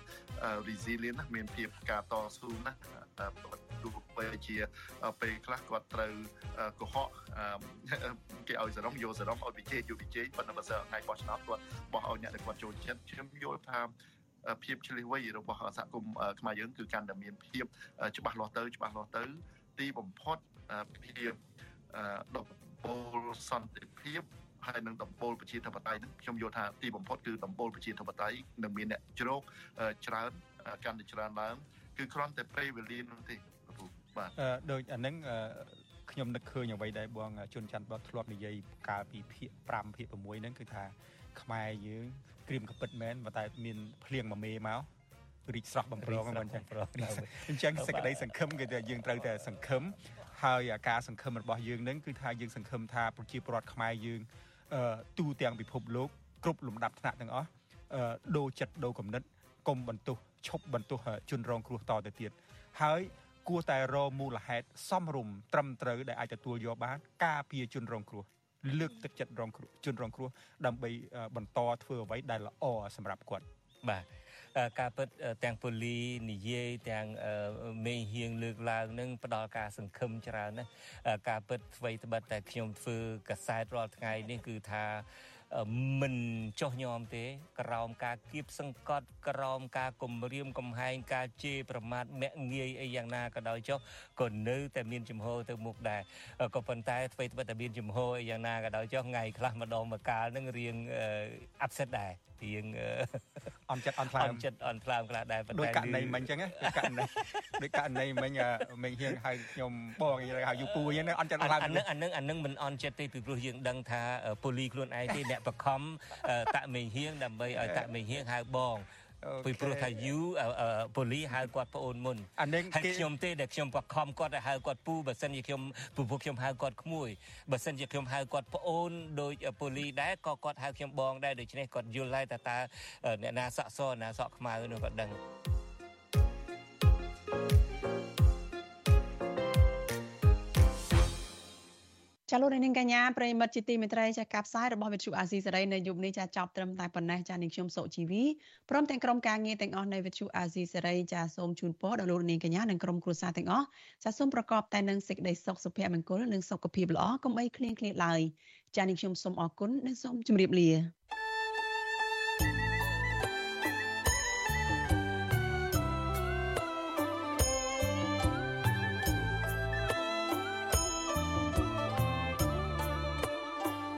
resilient ណាមានភាពការតស៊ូណាទោះបីជាពេលខ្លះគាត់ត្រូវកុហកគេឲ្យសរំយកសរំឲ្យវិជ័យយកវិជ័យប៉ុន្តែបើសិនថ្ងៃបោះឆ្នោតគាត់បោះឲ្យអ្នកដែលគាត់ចូលចិត្តខ្ញុំយល់ថា ភាពឆ្លៀសវៃរបស់សហគមន៍ខ្មែរយើងគឺកាន់តែមានភាពច្បាស់លាស់ទៅច្បាស់លាស់ទៅ ទីបំផុតភាពដប់ពលសន្តិភាពហើយនឹងដំបូលប្រជាធិបតេយ្យហ្នឹងខ្ញុំយល់ថាទីបំផុតគឺដំបូលប្រជាធិបតេយ្យនឹងមានអ្នកជ្រោកច្រើនកាន់តែច្រើនឡើងគឺគ្រាន់តែពេលវេលានោះទេបាទដូចអាហ្នឹងខ្ញុំនឹកឃើញអ្វីដែលបងជុនច័ន្ទបតធ្លាប់និយាយកាលពីភាគ5ភាគ6ហ្នឹងគឺថា ខ្មែរយើងក្រៀមកពិតមែនប៉ុន្តែមានភ្លៀងមួយមេមករីកស្រស់បំប្រងហ្នឹងអញ្ចឹងអញ្ចឹងសេចក្តីសង្ឃឹមគឺថាយើងត្រូវតែសង្ឃឹមហើយការសង្ឃឹមរបស់យើងនឹងគឺថាយើងសង្ឃឹមថាប្រជាពលរដ្ឋខ្មែរយើងទូទាំងពិភពលោកគ្រប់លំដាប់ថ្នាក់ទាំងអស់ដូរចិត្តដូរគំនិតកុំបន្ទោសឈប់បន្ទោសជនរងគ្រោះតទៅទៀតហើយគួរតែរមូលហេតុសមរម្យត្រឹមត្រូវដែលអាចទទួលយកបាន ការពារជនរងគ្រោះ លើកទឹកចិត្តរងគ្រោះជនរងគ្រោះដើម្បីបន្តធ្វើអ្វីដែលល្អសម្រាប់គាត់បាទអការពិតទាំងពូលីនិយាយទាំងមេហៀងលើកឡើងនឹងផ្ដល់ការសង្ឃឹមច្រើនណាការពិតអ្វីត្បិតតែខ្ញុំធ្វើកសែតរាល់ថ្ងៃនេះគឺថា មិនចោះញោមទេ ក្រោមការគៀបសង្កត់ក្រោមការគំរាមកំហែងការជេរប្រមាថមាក់ងាយអីយ៉ាងណាក៏ដោយចុះក៏នៅតែមានចំហទៅមុខដែរក៏ប៉ុន្តែអ្វីត្បិតតែមានចំហអីយ៉ាងណាក៏ដោយចុះថ្ងៃខ្លះម្ដងម្កាលនឹងរៀងអាប់សេតដែរ រៀងអន់ចិត្តអន់ថ្លើមអន់ចិត្តអន់ថ្លើមខ្លះដែរប៉ុន្តែដូចករណីមិញអញ្ចឹងដូចករណីដូចករណីមិញមិញហៀងហៅខ្ញុំបងហៅយូពូអញ្ចឹងអន់ចិត្តអន់ថ្លើមអានឹងអានឹងអានឹងមិនអន់ចិត្តទេពីព្រោះយើងដឹងថាពូលីខ្លួនឯងទេអ្នកបខំតាក់មេហៀងដើម្បីឲ្យតាក់មេហៀងហៅបង ពីព្រោះថាយូប៉ូលីហៅគាត់ប្អូនមុនអានេះហើយខ្ញុំទេដែលខ្ញុំបខំគាត់ឲ្យហៅគាត់ពូបើសិនជាខ្ញុំពូពួកខ្ញុំហៅគាត់ក្មួយបើសិនជាខ្ញុំហៅគាត់ប្អូនដោយប៉ូលីដែរក៏គាត់ហៅខ្ញុំបងដែរដូច្នេះគាត់យល់ហើយថាតើអ្នកណាសក់សអ្នកណាសក់ខ្មៅនោះគាត់ដឹង ចាលោកនាងកញ្ញាប្រិមិត្តជាទីមេត្រីចាកាផ្សាយរបស់វិទ្យុអាស៊ីសេរីនៅយប់នេះចាចប់ត្រឹមតែប៉ុណ្ណេះចានាងខ្ញុំសុជីវីព្រមទាំងក្រុមការងារទាំងអស់នៃវិទ្យុអាស៊ីសេរីចាសូមជូនពរដល់លោកនាងកញ្ញានិងក្រុមគ្រួសារទាំងអស់ចាសូមប្រកបតែនឹងសេចក្តីសុខសុភមង្គលនិងសុខភាពល្អកុំបីឃ្លៀងឃ្លាតឡើយចានាងខ្ញុំសូមអរគុណនិងសូមជម្រាបលា